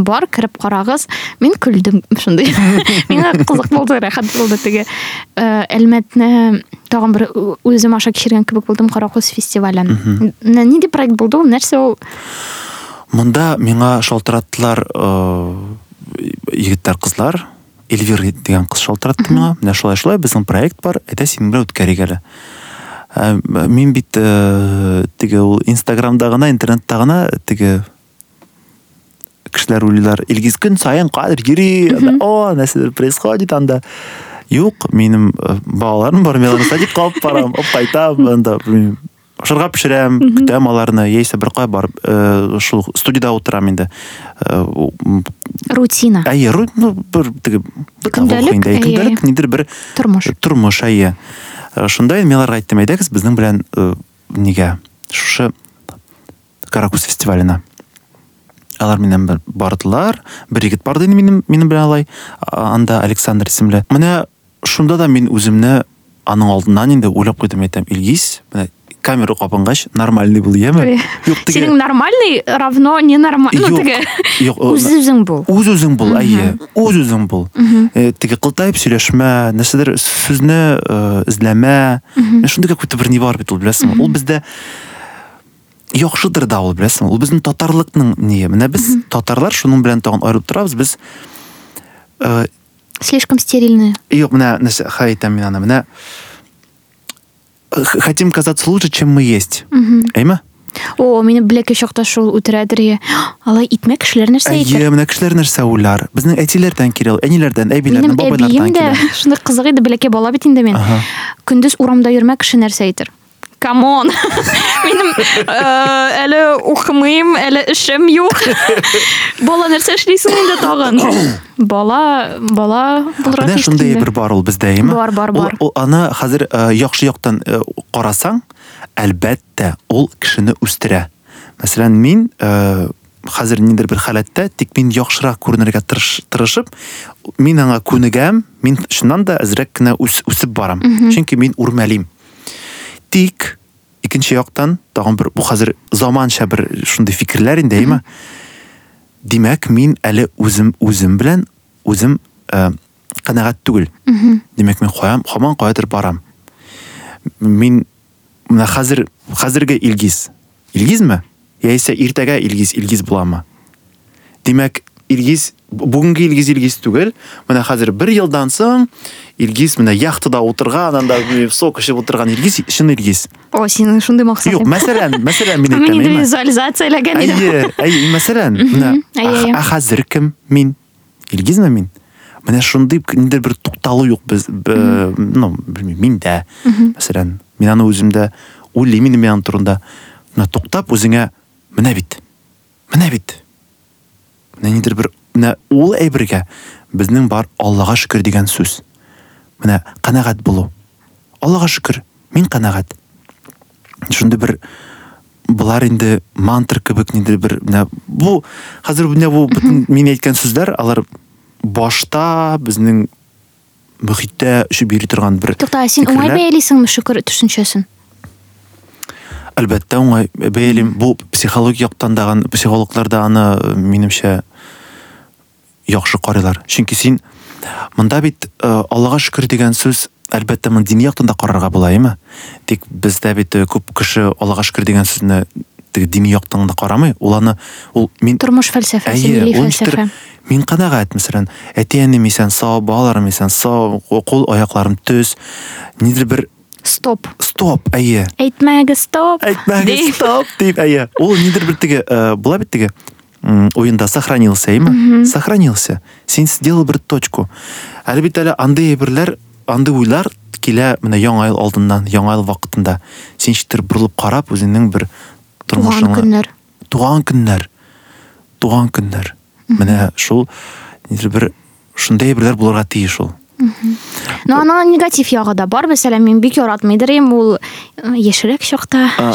бар, кирип карагыз. Мин көлдем шундый. Миңа кызык булды, рәхәт булды теге э, Әлмәтне тагын бер ү- үзем аша кичергән кебек булдым Каракүз фестивален. Нә- Нинди проект булды ул? Нәрсә ул? Монда миңа шалтыраттылар э, егетләр, кызлар. Эльвира дигән кыз шалтыратты миңа. Менә шулай шулай безнең проект бар. Әйтә синең белән үткәрик әле. Ә, Мин бит э, теге ул Инстаграмда гына, интернетта гына теге кешеләр уйлыйлар, Илгиз саен кадр йөри, анда, о, нәрсәдер происходит анда. Юк, минем э, балаларым бар, мен садикка алып барам, алып кайтам, анда белмим, ашарга пешерәм, көтәм аларны, яисә бер кай барып, э, шул студияда инде. Э, м, Рутина. Әйе, ру- ну, инде, әйе. көндәлек нидер бер Тормыш. тормыш әйе. Э, Шунда мен аларга әйттем, әйдәгез безнең белән э, нигә шушы Каракус фестиваленә. Алар минем бер бардылар. Бер егет барды минем белән алай. Анда Александр исемле. Менә шунда да мин үземне аның алдыннан инде уйлап куйдым, әйтәм, Илгиз, менә камера кабынгач нормальный бул эми юк тиги сенің нормальный равно ненормальный ну тиги о, өз өзің бол өз өзүң бул әйе өз өзүң бул тиги кылтайып сүйлөшмө нерседер сөзүнө излеме ушундай какой-то бир не бар бит ул билесиңби ул бизде жакшыдыр да ул билесиңби ул биздин татарлыктын не мына биз татарлар шунун менен тагын айырылып турабыз биз э, слишком стерильный Yok, мына нәрсе қалай айтамын мен ана мына хотим казаться лучше, чем мы есть. Әйме? о мені білекке шоқта шул үтірәдір алай итме кішілер нәрсе Әйе, итер мына кешеләр нәрсә уйлар. Безнең әтиләрдән килә, ул, әниләрдән, әбиләрдән, бабайлардан килә. шундай қызық еді білекке бала бит инде мен күндіз урамда йөрмә кеше нәрсә әйтер камон э, әле укымыйм әле эшем юк бала нәрсә эшлисең инде тагын бала бала шундай инде. бер бар ул бездә, әйме? Бар, бар, бар. Хәзер э, яхшы яктан э, карасаң, әлбәттә, үстерә. Мәсәлән, мин э, хәзер ниндидер бер халәттә тик мин яхшырак күренергә тырыш- тырышып, мин аңа күнегәм, мин шуннан да әзрәк кенә үс, үсеп барам. Чөнки мин үрмәлим. Тик икенче яктан тагын бер бу хәзер заманча бер шундый фикерләр инде, әйме? Димәк, мин әле үзем үзем белән үзем э, канәгать түгел. Димәк, мин каям, һаман каядыр барам. Мин менә хәзер хәзерге Илгиз. Илгизме? Яисә иртәгә Илгиз Илгиз буламы? Димәк, Илгиз бүгенге Илгиз Илгиз түгел. Менә хәзер бер елдан соң Илгиз менә яхтада утырган, анда сок эчеп утырган Илгиз, чын Илгиз. о синең шундый максат мәсәлән, мәсәлән мин мен әйтәм, инде әйме? визуализацияләгән идем Әйе, әйе, мәсәлән, менә Әйе, әйе. а- а хәзер кем? Мин. Илгизме мин? Менә шундый ниндидер бер тукталу юк без, бе- ну, белмим, миндә. Мәсәлән, мин аны үземдә уйлыйм инде мен турында. Менә туктап үзеңә менә бит. Менә бит. Менә ниндидер бер менә ул әйбергә безнең бар Аллага шөкер дигән сүз. Менә канәгать булу. Аллага шөкер, мин канәгать. Шундый бер булар инде мантр кебек ниндидер бер менә бу хәзер менә бу бөтен мин әйткән сүзләр алар башта мөхиттә эшеп йөри торган бер тукта син уңай фикерләр. бәялисеңме шөкер төшенчәсен Әлбәттә уңай бәялим. Бу психология яктан да аны- психологлар да аны э, минемчә яхшы карыйлар. Чөнки син монда бит э, Аллага шөкер дигән сүз әлбәттә моны дини яктан да карарга була, әйме? Тик бездә бит күп кеше Аллага шөкер дигән сүзне теге дини яктан да карамый. Ул аны ул мин тормыш фәлсәфәсе милли ул фәлсәфә мин канәгать, мәсәлән, әти-әнем исән сау, балаларым исән сау, кул аякларым төз, нидер бер стоп стоп, әйе. әйтмәге стоп Әйтмәгез стоп дип, әйе. Ул нидер бер теге э, була бит теге м, уенда сохранился, әйме? Сохранился. Син сделал бер точку. Әле андый әйберләр, андый уйлар килә менә яңа ел алдыннан, яңа ел вакытында. Син читер борылып карап үзеңнең бер туган тормышыңа көннәр туган көннәр туган көннәр менә шул бер шундай әйберләр булырга тиеш ул но аның негатив ягы да бар мәсәлән мин бик яратмыйдыр идем ул э, яшьрәк чакта А, а.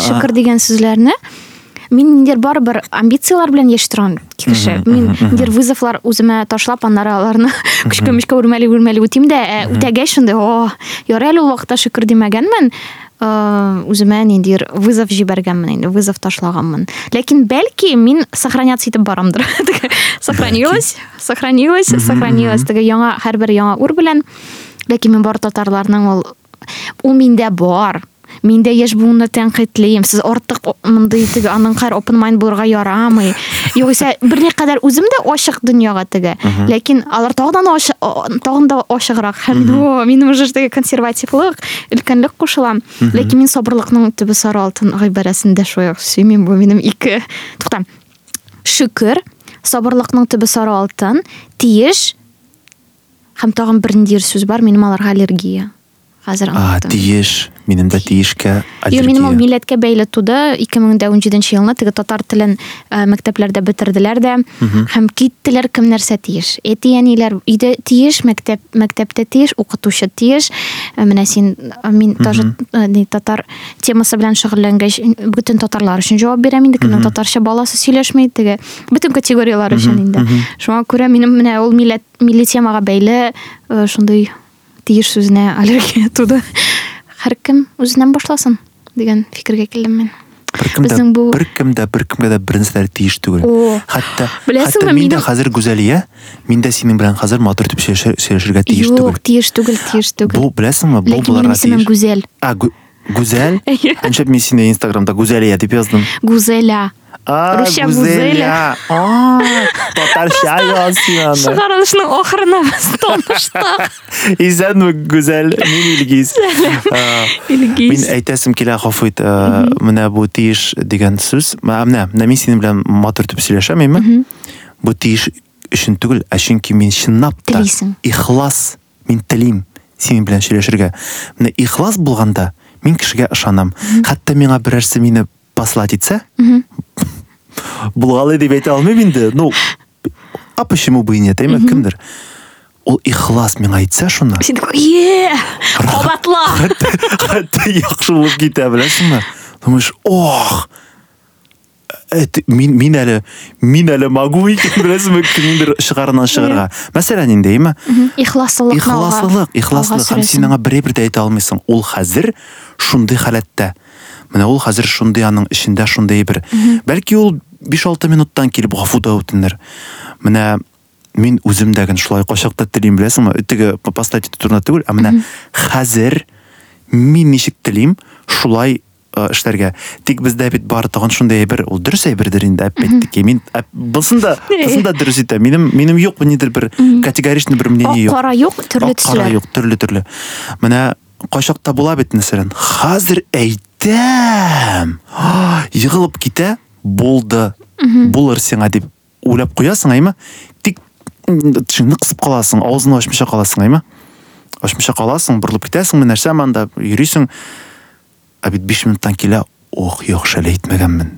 Сүзләрне мин ниндидер барыбер амбициялар белән яши торган кеше. Мин ниндидер вызовлар үземә ташлап аннары аларны көчкә мөчкә үрмәли үрмәли үтим дә ә, үтәгәч шундай о ярый әле ул вакытта шөкер димәгәнмен э, үземә ниндидер вызов җибәргәнмен инде вызов ташлаганмын. Ләкин бәлки мин сохраняться итеп барамдыр. Теге, сохранилось сохранилось сохранилось. теге яңа һәрбер яңа ур белән. Ләкин мин бар татарларның ул ул миндә бар. Миндә яшь буынны тәнкыйтьлим сез артык о- мондый теге аның кар open mind булырга ярамый. Югыйсә берникадәр үзем дә ачык дөньяга теге ләкин алар о- тагын да ачыграк һәм минем уже теге консервативлык өлкәнлек кушыла ләкин мин сабырлыкның төбе сары алтын гыйбарәсендә шуяк сөймим бу минем ике. Тукта. Шөкер сабырлыкның төбе сары алтын тиеш һәм тагын бер ниндидер сүз бар минем аларга аллергия. Хәзер а тиеш. Минем дә тиешкә Yo, минем ул милләткә бәйле туды 2017 елны теге татар телен ә, мәктәпләрдә бетерделәр дә һәм киттеләр кем нәрсә тиеш? Әти әниләр өйдә тиеш мәктәп мәктәптә тиеш укытучы тиеш. Менә син мин тоже татар темасы белән шөгыльләнгәч бөтен татарлар өчен җавап бирәм инде кемнең татарча баласы сөйләшми теге бөтен категориялар өчен инде. шуңа күрә минем менә ул милләт милли темага бәйле ә, шундый тиеш сүзенә аллергия туды һәркем үзеннән башласын деген фикерге келдім мен дә беркемгә дә бер нәрсәләр тиеш түгел. О, Хәтта беләсеңме, хәтта мин дә минем- хәзер гүзәлия, мин дә синең белән хәзер матур тиеш түгел. Юк, тиеш түгел, тиеш түгел. Бу беләсеңме, бу Ләкин минем буларга исемем тиеш. Гүзәл. А, гү- гүзәл? Әйе. Әншәп мин сине Инстаграмда гүзәлия дип яздым. Гүзәлә. А, Русча гүзәлия. А, татарча яздың аны. Чыгарылышның ахырына без таныштык. Исәнме гүзәл? Мин Илгиз. А, Илгиз. Мин әйтәсем килә гафу ит. э, Менә бу тиеш дигән сүз. Менә, менә мин синең белән матур итеп сөйләшәм, әйме? Бу тиеш өчен түгел, ә чөнки мин чынлап та Телисең. ихлас, мин телим синең белән сөйләшергә. Менә ихлас булганда мин кешегә ышанам. Хәтта миңа берәрсе мине послать итсә, булгалы дип әйтә алмыйм инде. Ну, а почему бы и нет, әйме, кемдер? Ул ихлас миңа әйтсә шуны. Син такой, «Е, кабатла!» Хәтта хәтта яхшы булып китә, беләсеңме? Думаешь, ох, это мин мин әле мин әле могу икән беләсеңме кемдер чыгарыннан чыгарга. Мәсәлән инде, әйме? Ихласлык. Ихласлык, ихласлык һәм син аңа берәр дә әйтә алмыйсың. Ул хәзер шундый халәттә. Менә ул хәзер шундый аның эчендә шундый бер. Бәлки ул 5-6 минуттан килеп гафу да үтенер. Менә мин үзем дә гын шулай качакта телим беләсеңме? Теге постать итү турында түгел, ә менә хәзер мин ничек телим, шулай эшләргә. Тик бездә бит бары тагын шундый әйбер, ул дөрес әйбердер инде, әппеттики. Мин әп- булсын да, булсын да дөрес итә. Минем минем юк нидер бер категоричный бер мнение юк. Кара юк, төрле Ак кара төсләр. юк, төрле төрле. Менә кайчакта була бит мәсәлән. Хәзер әйтәм. Егылып китә, булды. Булыр сиңа дип уйлап куясың, әйме? Тик тишеңне кысып каласың, авызыңны ачмыйча каласың, әйме? Ачмыйча каласың, борылып китәсең, менә нәрсә мында йөрисең. Ә бит 5 минуттан килә, ох, яхшы әле әйтмәгәнмен.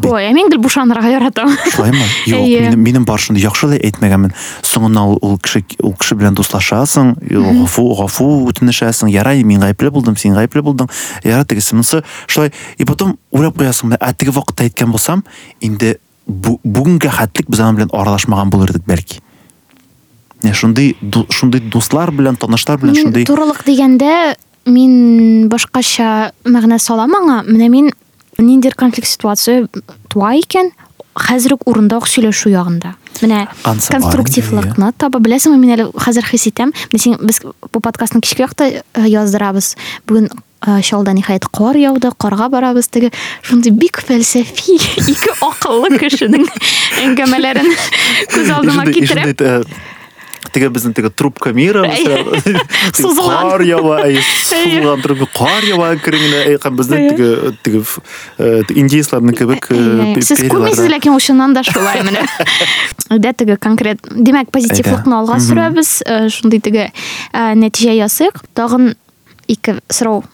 Ой, ә мин гел бушанырга яратам. Шулаймы? Әйе. минем, минем бар шундый яхшы да әйтмәгәнмен. Соңыннан ул, ул кеше ул кеше белән дуслашасың, гафу гафу үтенешәсең. Ярай, мин гаепле булдым, син гаепле булдың. Ярай, тегесе монысы шулай. И потом уйлап куясың, ә теге вакытта әйткән булсам, инде бүгенгә хәтлек без аның белән аралашмаган булырдык бәлки. Не, шундый шундый дуслар белән, танышлар белән шундый турылык дигәндә мин башкача мәгънә салам аңа. Менә мин ниндидер конфликт ситуация туа ук сөйләшү ягында. Менә Ансы бар конструктивлыкны таба беләсеңме, мин әле хәзер хис итәм. Менә син без бу подкастны кичке якта э, яздырабыз. Бүген э, шалда ниһаять кар яуды, карга барабыз теге шундый бик фәлсәфи ике акыллы кешенең әңгәмәләрен күз алдыма китереп теге безнең теге трубка мира ява әйе, сузылган трубка кар ява безнең Әйе. теге теге э, индейцларның кебек перьяларда. күрмисез ләкин да шулай менә. Дә теге конкрет, димәк позитивлыкны алга Мгм. сөрәбез, э, шундый теге э, нәтиҗә ясыйк. Тагын ике сорау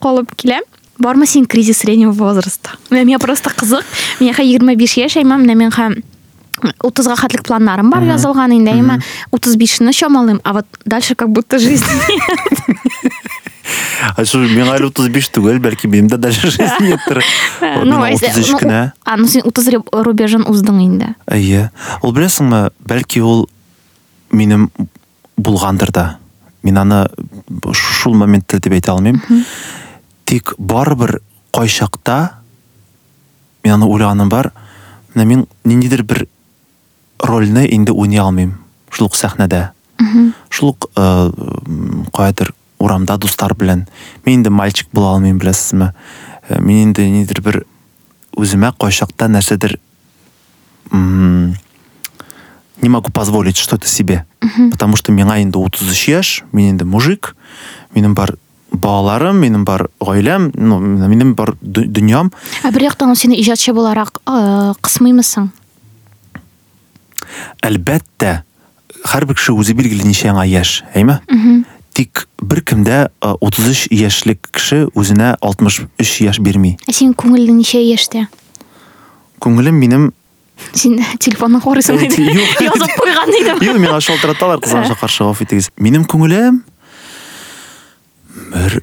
калып килә. Бармы син кризис среднего возраста? Миңа просто кызык. Миңа 25 яшь, әймә, менә мин һәм 30-га хәтлек планнарым бар язылган инде, әймә 35-не чамалыйм, а вот дальше как будто жизнь. А что, миңа әле 35 түгел, бәлки минем дә даже жизнь неттер. Ну, Миңа әйсе, 33 ну, кенә. А, ну син 30 руб- рубежын уздың инде. Әйе. Ул беләсеңме, бәлки ул минем булгандыр да. Мин аны шул моментта дип әйтә алмыйм. Тик барыбер кайчакта мин аны уйлаганым бар. Менә мин ниндидер бер уйный алмыйм. Шул ук сәхнәдә. Шул ук э, каядыр урамда дуслар белән. Мин инде мальчик була алмыйм, беләсезме? Э, Мин инде нидер бер үземә кайчакта нәрсәдер м, не могу позволить что-то себе. Потому что миңа инде 33 яшь, мин инде мужик, минем бар балаларым, минем бар ну, минем бар дөньям. Ә бер яктан ул сине иҗатчы буларак э, кысмыймысың? Әлбәттә, һәрбер кеше үзе билгеле ничә яңа яшь, әйме? Тик бер кемдә э, 33 яшьлек кеше үзенә 63 яшь бирми. Ә син күңелең ничә яшьтә? Күңелем минем Син телефонны юк. Язып куйган идем. Юк, миңа шалтыраталар кызганча каршы гафу итегез. Минем күңелем бер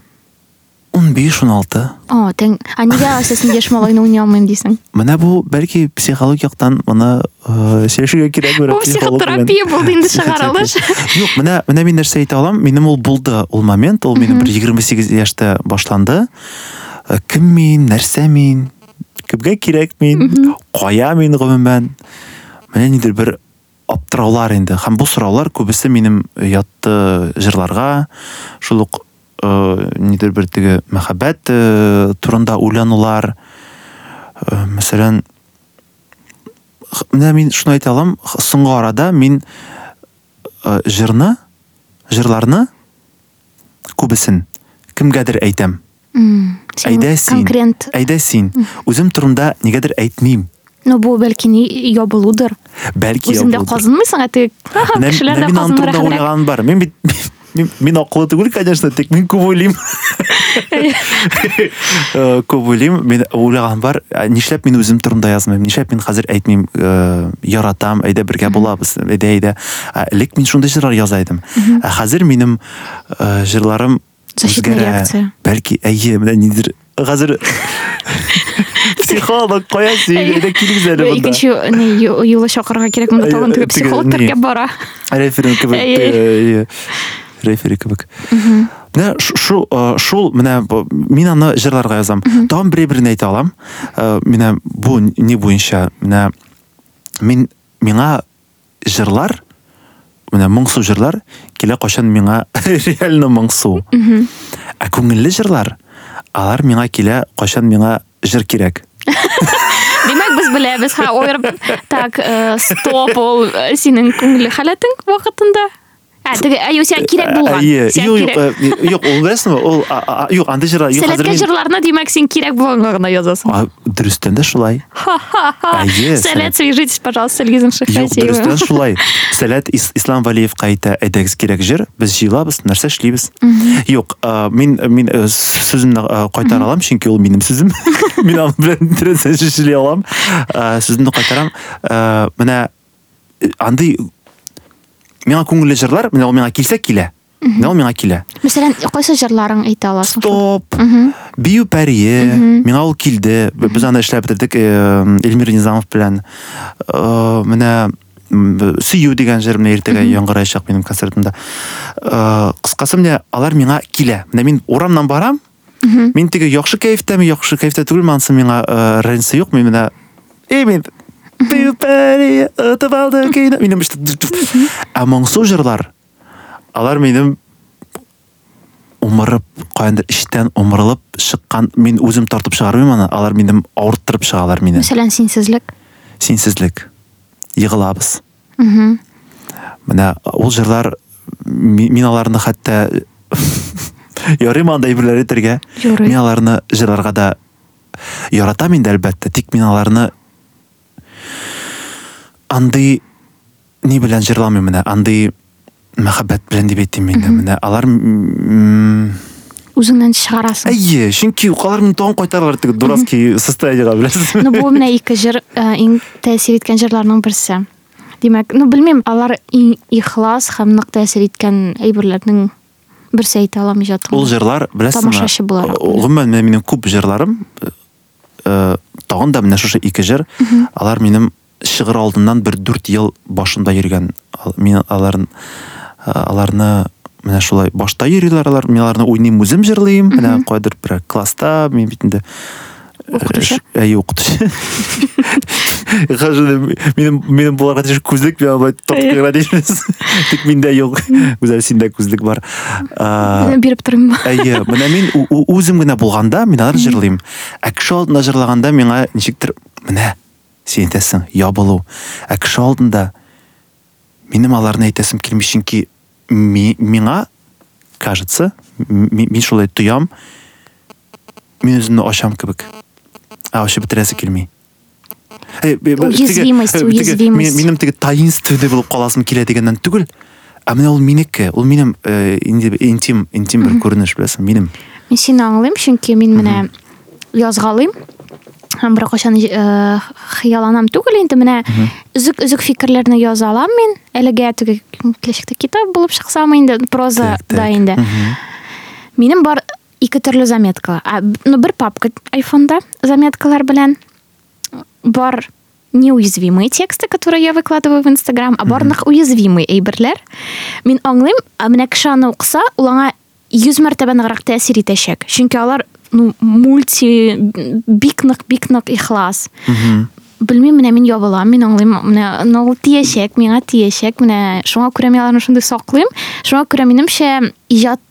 15 16 о тең а неге сен яшь малайны уйный алмайм дейсің менә бу бәлки психологик яктан моны э, сөйләшергә кирәк бер бу психолог белән. психотерапия булды инде чыгарылыш Юк, менә менә мин нәрсә әйтә алам? Минем ул булды, ул момент, ул минем бер 28 яшьтә башланды. Э, Кем мин, нәрсә мин? Кемгә кирәк мин? Кая мин гомумән? Менә нидер бер аптыраулар инде. Һәм бу сораулар күбесе минем ятты җырларга, шул ук э, нидер бер теге мәхәббәт э, турында уйланулар. Э, Мәсәлән, менә мин шуны әйтә алам, соңгы арада мин э, җырны, җырларны күбесен кемгәдер әйтәм. Әйдә син. Әйдә син. Үзем турымда нигәдер әйтмим. ну бу бәлки ябылудыр Бәлки үзеңдә ябылдыр. казынмыйсың ә теге Менә- кешеләр менә дә мин аның турында уйлаганым бар. Мин бит мин акыллы түгел, конечно, тик мин күп уйлыйм. Э, Күп уйлыйм, мин уйлаганым бар. Нишләп мин үзем турында язмыйм? Нишләп мин хәзер әйтмим, э, яратам, әйдә бергә булабыз, әйдә әйдә. Ә, Элек мин шундый җырлар яза идем. Ә хәзер минем э, җырларым Защитная реакция. Бәлки, әйе, менә нидер хәзер психолог Бу монда. икенче не ю- юлы чакырга кирәк монда Әйе, тагын теге теге, психолог не. теркәп бара э, рефери кебек. Менә ш- шул бу- мин аны җырларга язам. Тагын бер берне әйтә алам. Э, менә бу ни буенча? Менә мин миңа җырлар менә моңсу җырлар килә качан миңа реально моңсу ә күңелле җырлар алар миңа килә качан миңа җыр кирәк. Димәк, без беләбез, ха, ойырып, так, э, стоп, ул э, синең күңелле халәтең вакытында. Ә, теге, әйе, сиңа кирәк булган. Әйе, Сиңа юк, юк, кирәк. э, юк, ул беләсеңме, ул а- а- юк, андый җырлар, юк, хәзер Сәләткә мин җырларны димәк, син кирәк булганга гына язасың. А, дөрестән дә шулай. Әйе, Сәләт, свяжитесь, пожалуйста, Юк, Шихмәтиевым. дөрестән шулай. Сәләт Ис- Ислам Валиевка әйтә, әйдәгез кирәк җыр, без җыелабыз, нәрсә эшлибез. Юк, а, мин мин э, сүземне э, кайтара алам, чөнки ул минем сүзем. Мин аны белән дөрестән эшли алам. А, Сүземне миңа күңелле җырлар, менә ул миңа килсә килә. Менә ул миңа килә. Мәсәлән, кайсы җырларың әйтә аласың? Стоп. Бию пәрие. Миңа ул килде. Без аны эшләп бетердек э, Эльмир Низамов белән. Э, Менә м, сөю дигән җыр менә иртәгә яңгыраячак минем концертымда. Э, Кыскасы менә алар миңа килә. Менә мин урамнан барам. Мин теге яхшы кәефтәме, яхшы кәефтә түгелме ансы миңа э, разница юк. Мин менә Эй, мин Бию пәрие, отып алды иште. Ә моңсу җырлар. Алар минем умырып каяндыр иштән умырылып чыккан мин үзем тартып чыгармыйм аны алар минем авырттырып чыгалар мине Мәсәлән, синсезлек. синсезлек егылабыз Мгм. менә ул җырлар ми- мин аларны хәтта ярыйм андай әйтергә Ярый. мин аларны җырларга да яратам инде әлбәттә тик мин аларны андый ни белән җырламыйм менә андый мәхәббәт белән дип әйтим инде менә алар Үзеңнән чыгарасың. Әйе, чөнки алар мине тагын кайтаралар теге дурацкий состояниега беләсезме? Ну, бу менә ике җыр э, иң тәэсир иткән җырларның берсе. Димәк, ну белмим, алар иң ихлас һәм нык тәэсир иткән әйберләрнең берсе әйтә алам. Ул җырлар, беләсезме? Тамашачы буларак. Гомумән менә минем күп җырларым э, тагын да менә шушы ике җыр, алар минем шигырь алдыннан бер 4 ел башында йөргән. Ал- Мин аларны аларны менә шулай башта йөриләр. Алар, мин аларны уйныйм үзем җырлыйм, менә кайдыр бер класста, мин бит инде Укытучы? Э, Әйе, укытучы. Хәзер минем минем буларга тиеш күзлек миңа бай тоткыга дишмес. Тик миндә юк. Үзәл синдә күзлек бар. А, Менә биреп торыйм. Әйе, менә мин у- у- үзем генә булганда мин алар җырлыйм. Ә кеше алдында җырлаганда миңа ничектер менә син әйтәсең ябылу. Ә кеше алдында минем аларны килми чөнки ми- миңа кажется, мин шулай тоям. Мин үземне ачам кебек. А. Э, бе- бе- теге- Уязвимость, уязвимость. Минем теге таинственный булып каласым килә дигәннән түгел. Ә менә ул минеке, ул минем э, интим, интим бер күренеш беләсең, минем. Мин сине аңлыйм, чөнки мин менә язгалыйм. Һәм бер кашан э, хыяланам түгел инде менә үзек-үзек фикерләрне яза алам мин. Әлегә теге киләчәктә китап булып чыксам инде проза да. Мгм. Минем бар ике төрле заметка а, б- ну бер папка айфонда заметкалар белән бар неуязвимые тексты которые я выкладываю в инстаграм а барнах уязвимый әйберләр мин аңлыйм а менә кеше аны укыса ул аңа йөз мәртәбә ныграк тәэсир итәчәк. Чөнки алар ну мульти бик нык бик нык ихлас. Белмим менә мин ябылам мин аңлыйм менә ул тиешәк миңа тиешәк. Менә шуңа күрә мин аларны шундый саклыйм. Шуңа күрә минемчә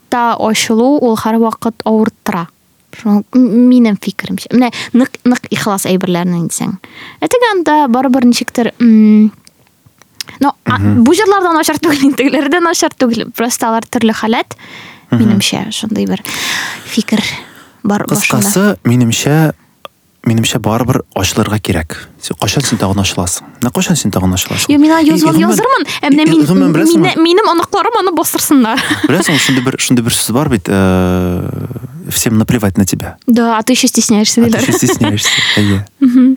иҗатта ачылу ул һәрвакыт авырттыра шуңа м- минем фикеремчә менә нык нык ихлас әйберләрне әйтсәң. Ә теге анда барыбер ничектер а, бу җырлардан начар түгел инде, тегеләре дә начар түгел. Просто алар төрле халәт. Минемчә шундый бер фикер бар кыскасы минемчә минемчә барыбер ачылырга кирәк сен качан син тагын ачыласың. Менә качан син тагын ачыласың? Я мина И- язып язырмын, мине- минем аныкларым аны бастырсыннар. беләсеңме шундый бер шундый бер сүз бар бит э, всем наплевать на тебя. Да, а ты еще стесняешься, а ты еще стесняешься әйе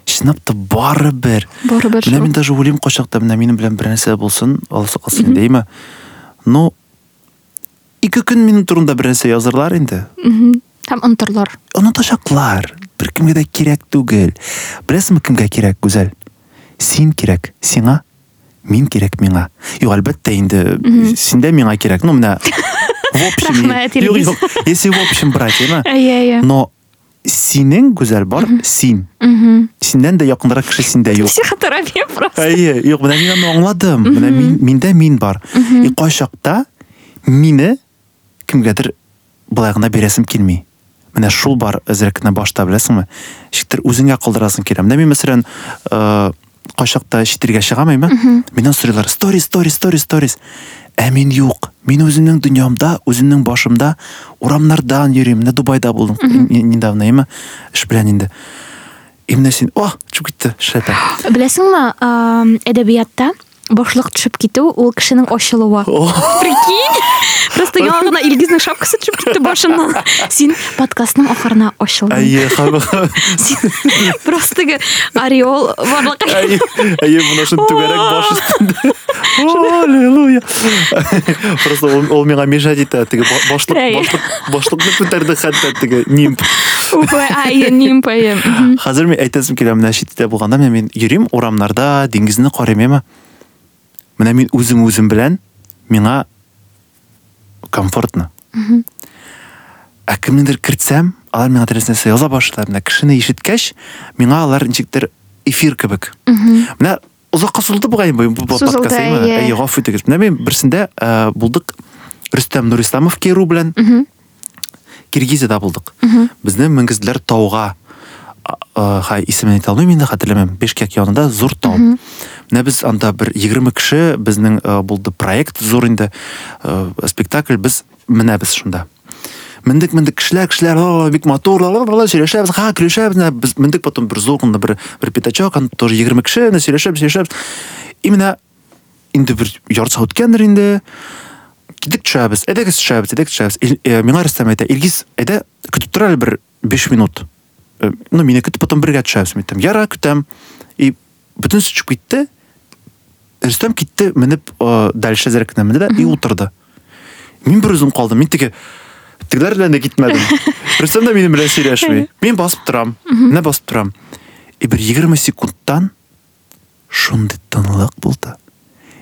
чынлап та Барыбер менә шул. мин даже уйлыйм кайчакта менә минем белән бер нәрсә булсын алысы калсын инде әйме ну ике көн минем турында бер нәрсә язырлар инде Мгм. Һәм онтырлар. онытачаклар беркемгә дә кирәк түгел беләсеңме кемгә кирәк гүзәл син кирәк сиңа мин кирәк миңа юк әлбәттә инде син дә миңа кирәк ну менә в общем Рәхмәт, юк Илгиз. юк если в общем брать әйме Әйе, әйе. но синең гүзәл бар син Мгм. синдән дә якынрак кеше синдә юк Психотерапия просто. Әйе, юк, менә мин аны аңладым. Менә мин миндә мин бар. И кайчакта мине кемгәдер былай гына бирәсем килми. Менә шул бар кенә башта беләсеңме? Шиктер үзеңә калдырасың килә. Менә мин мәсәлән, э, кайчакта читергә чыгам әйме? Миннән сорыйлар, stories, stories, stories, stories. Ә мин юк. Мин үземнең дөньямда, үземнең башымда урамнардан йөрим. Менә Дубайда булдым н- недавно, әйме? Эш белән инде. И менә син, о, чүп китте, шәпә. Беләсеңме, әдәбиятта башлык төшеп китү ул кешенең ачылуы. Прикинь. Просто гына Илгизнең шапкасы. Син подкастның ахырына ачылдың. Әйе, һәм Син просто ореол әйе, түгәрәк баш. Аллилуйя. Просто ул миңа мешать итә, теге ба- башлык, Әйе. башлык, башлыкны күтәрде хәтта теге нимб. Уфа, әйе, нимпая. Мгм. Хәзер мин әйтәсем килә, менә читтә булганда менә мин йөрим урамнарда, диңгезне карыйм, әйме? Менә мин үзем үзем белән миңа комфортно. Ә кемнеңдер кертсәм, алар миңа нәрсә яза башлар. Менә кешене ишеткәч, миңа алар ничектер эфир кебек. Бу Сузылды, подкаст. әйме? әйе. Әйе, гафу итегез. Менә мин берсендә э, булдык Рөстәм Нурисламов Керу белән Киргизиядә булдык. Безне менгезделәр тауга. А- а, Хай исемен әйтә алмыйм инде, хәтерләмәм. Бешкек янында зур тау. Менә без анда бер 20 кеше безнең э, булды проект зур спектакль без менә без шунда. Мендек мендек кешеләр кешеләр ла-ла-ла, бик матур сөйләшәбез, ха көлешәбез, менә без мендек потом бер зур бер бер пятачок, аны тоже 20 кеше, менә сөйләшәбез, сөйләшәбез. И менә инде бер яртысы үткәндер инде. Кидек төшәбез, әйдәгез төшәбез, әйдәгез төшәбез. Ил- э, Миңа Рөстәм әйтә, Илгиз, әйдә көтеп тор әле бер 5 минут. Э, Ну, мине көтеп потом бергә төшәбез. Мин әйтәм, яра, көтәм. И бөтен сүчүп китте. Рөстәм китте, менеп э, дальше зәркенә менде дә и утырды. Мин бер үзем калдым. Мин теге тегеләр белән дә китмәдем. Рөстәм дә минем белән сөйләшми. Мин басып торам. Менә басып торам. И бер 20 секундтан шундый тынлык булды.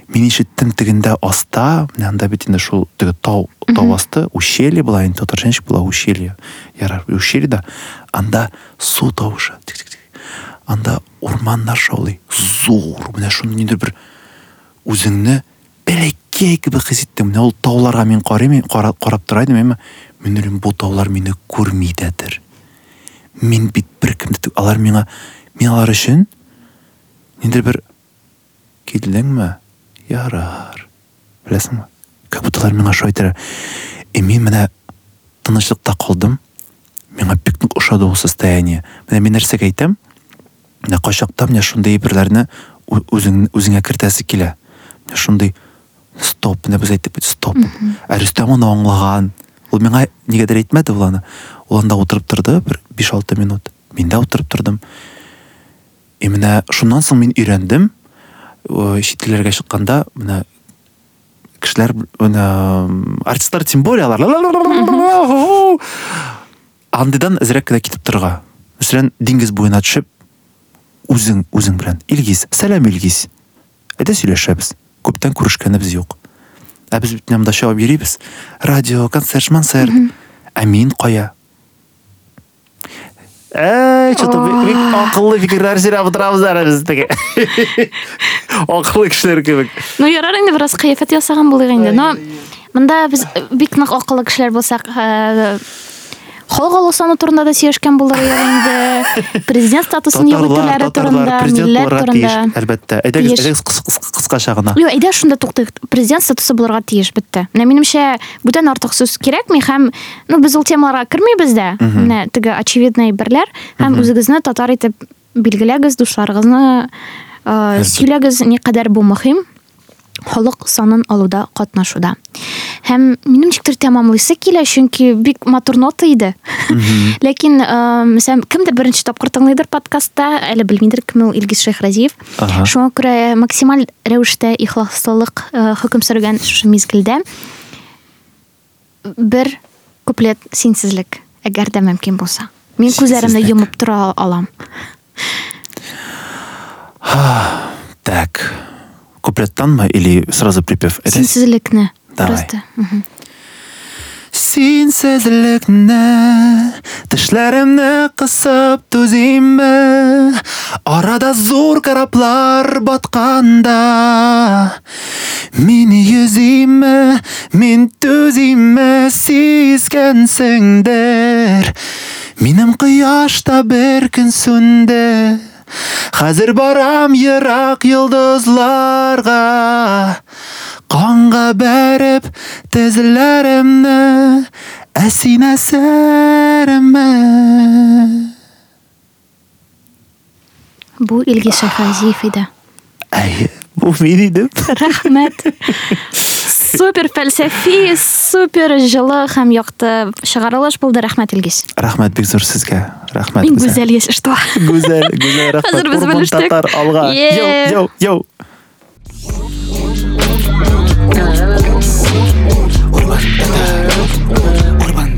Мин ишеттем тегендә аста, менә анда бит шул теге тау, тау асты, ущелье була, инде татарча була ущелье. Ярар, ущелье да. Анда су тавышы. Анда урманнар шаулый. Зур. Менә шуны ниндер бер үзеңне бәләкәй кебек хис тауларга мин карыйм, мин карап, карап тора идем, әмма мин уйлыйм, бу таулар мине күрми дәдер. Мин бит беркемдә тү- алар миңа мин алар өчен ниндер бер килдеңме? Ярар. Беләсеңме? Как будто миңа әйтәләр. И мин менә тынычлыкта калдым. Миңа бик нык ошады ул состояние. Менә мин нәрсәгә әйтәм? Менә кайчакта менә шундый әйберләрне ү- үзең үзеңә кертәсе килә. Менә шундый стоп, менә без әйтеп стоп. Ә Рөстәм аны аңлаган. Ул миңа нигәдер әйтмәде ул аны. Ул анда утырып торды бер 5-6 минут. Мин дә утырып тордым. И менә шуннан соң мин өйрәндем. Чыкканда менә кешеләр менә артистлар тем более алар андыйдан әзрәк кенә китеп торырга мәсәлән диңгез буена төшеп үзең үзең белән илгиз сәлам илгиз. Әйдә сөйләшәбез күптән күрешкәнебез юк. Ә без бит менә чыгып йөрибез радио концерт монцерт ә мин кая Әй, бик акыллы фикерләр сөйләп утырабыз әле без теге. Акыллы кешеләр кебек. ну ярар инде бераз кыяфәт ясаган булыйк инде но монда без бик нык акыллы кешеләр булсак э, халык алу саны турында да сөйләшкән булырга инде президент статусын юк итүләре турында милләт турында Әлбәттә. Әйдәгез, кыскача гына. Юк, әйдә шунда туктыйк. Президент статусы булырга тиеш, бетте. Менә минемчә, бүтән артык сүз кирәкми һәм ну без ул темаларга кермибез дә. Менә теге очевидный берләр һәм үзегезне татар итеп билгеләгез, душларыгызны сөйләгез никадәр бу мөһим халык санын алуда катнашуда. Һәм минем ничектер тәмамлыйсы килә, чөнки бик матур нота иде. Ләкин э, мәсәлән, кемдер беренче тапкыр тыңлыйдыр подкастта, әле белмидер кем ул Илгиз Шәйхразиев. Шуңа күрә максималь рәвештә ихласлык э, хөкем сөргән шушы мизгелдә бер куплет синсезлек, әгәр дә мөмкин булса. Мин күзләремне йомып тора алам. Так. Куплеттанмы или сразу припев? Синсезлекне. Давай. Просто. Мгм. Синсезлекне Тешләремне кысып түзимме Арада зур кораблар батканда Мин йөзимме Мин түзимме Сискәнсеңдер Минем кояшта бер көн сүнде Хәзер барам ерак йолдызларга Қанға бәріп тізлерімні Әсин әсәрімі. Әй, бұл мен едім Рәхмәт супер фәлсәфи супер жылы һәм якты шығарылыш, булды. Рәхмәт илгиз. Рәхмәт бик зур сезгә. Рәхмәт мин гүзәл яшь что гүзәл гүзәл. Рәхмәт. Хәзер без белештек татар алга. Йоу йоу йоу. Urban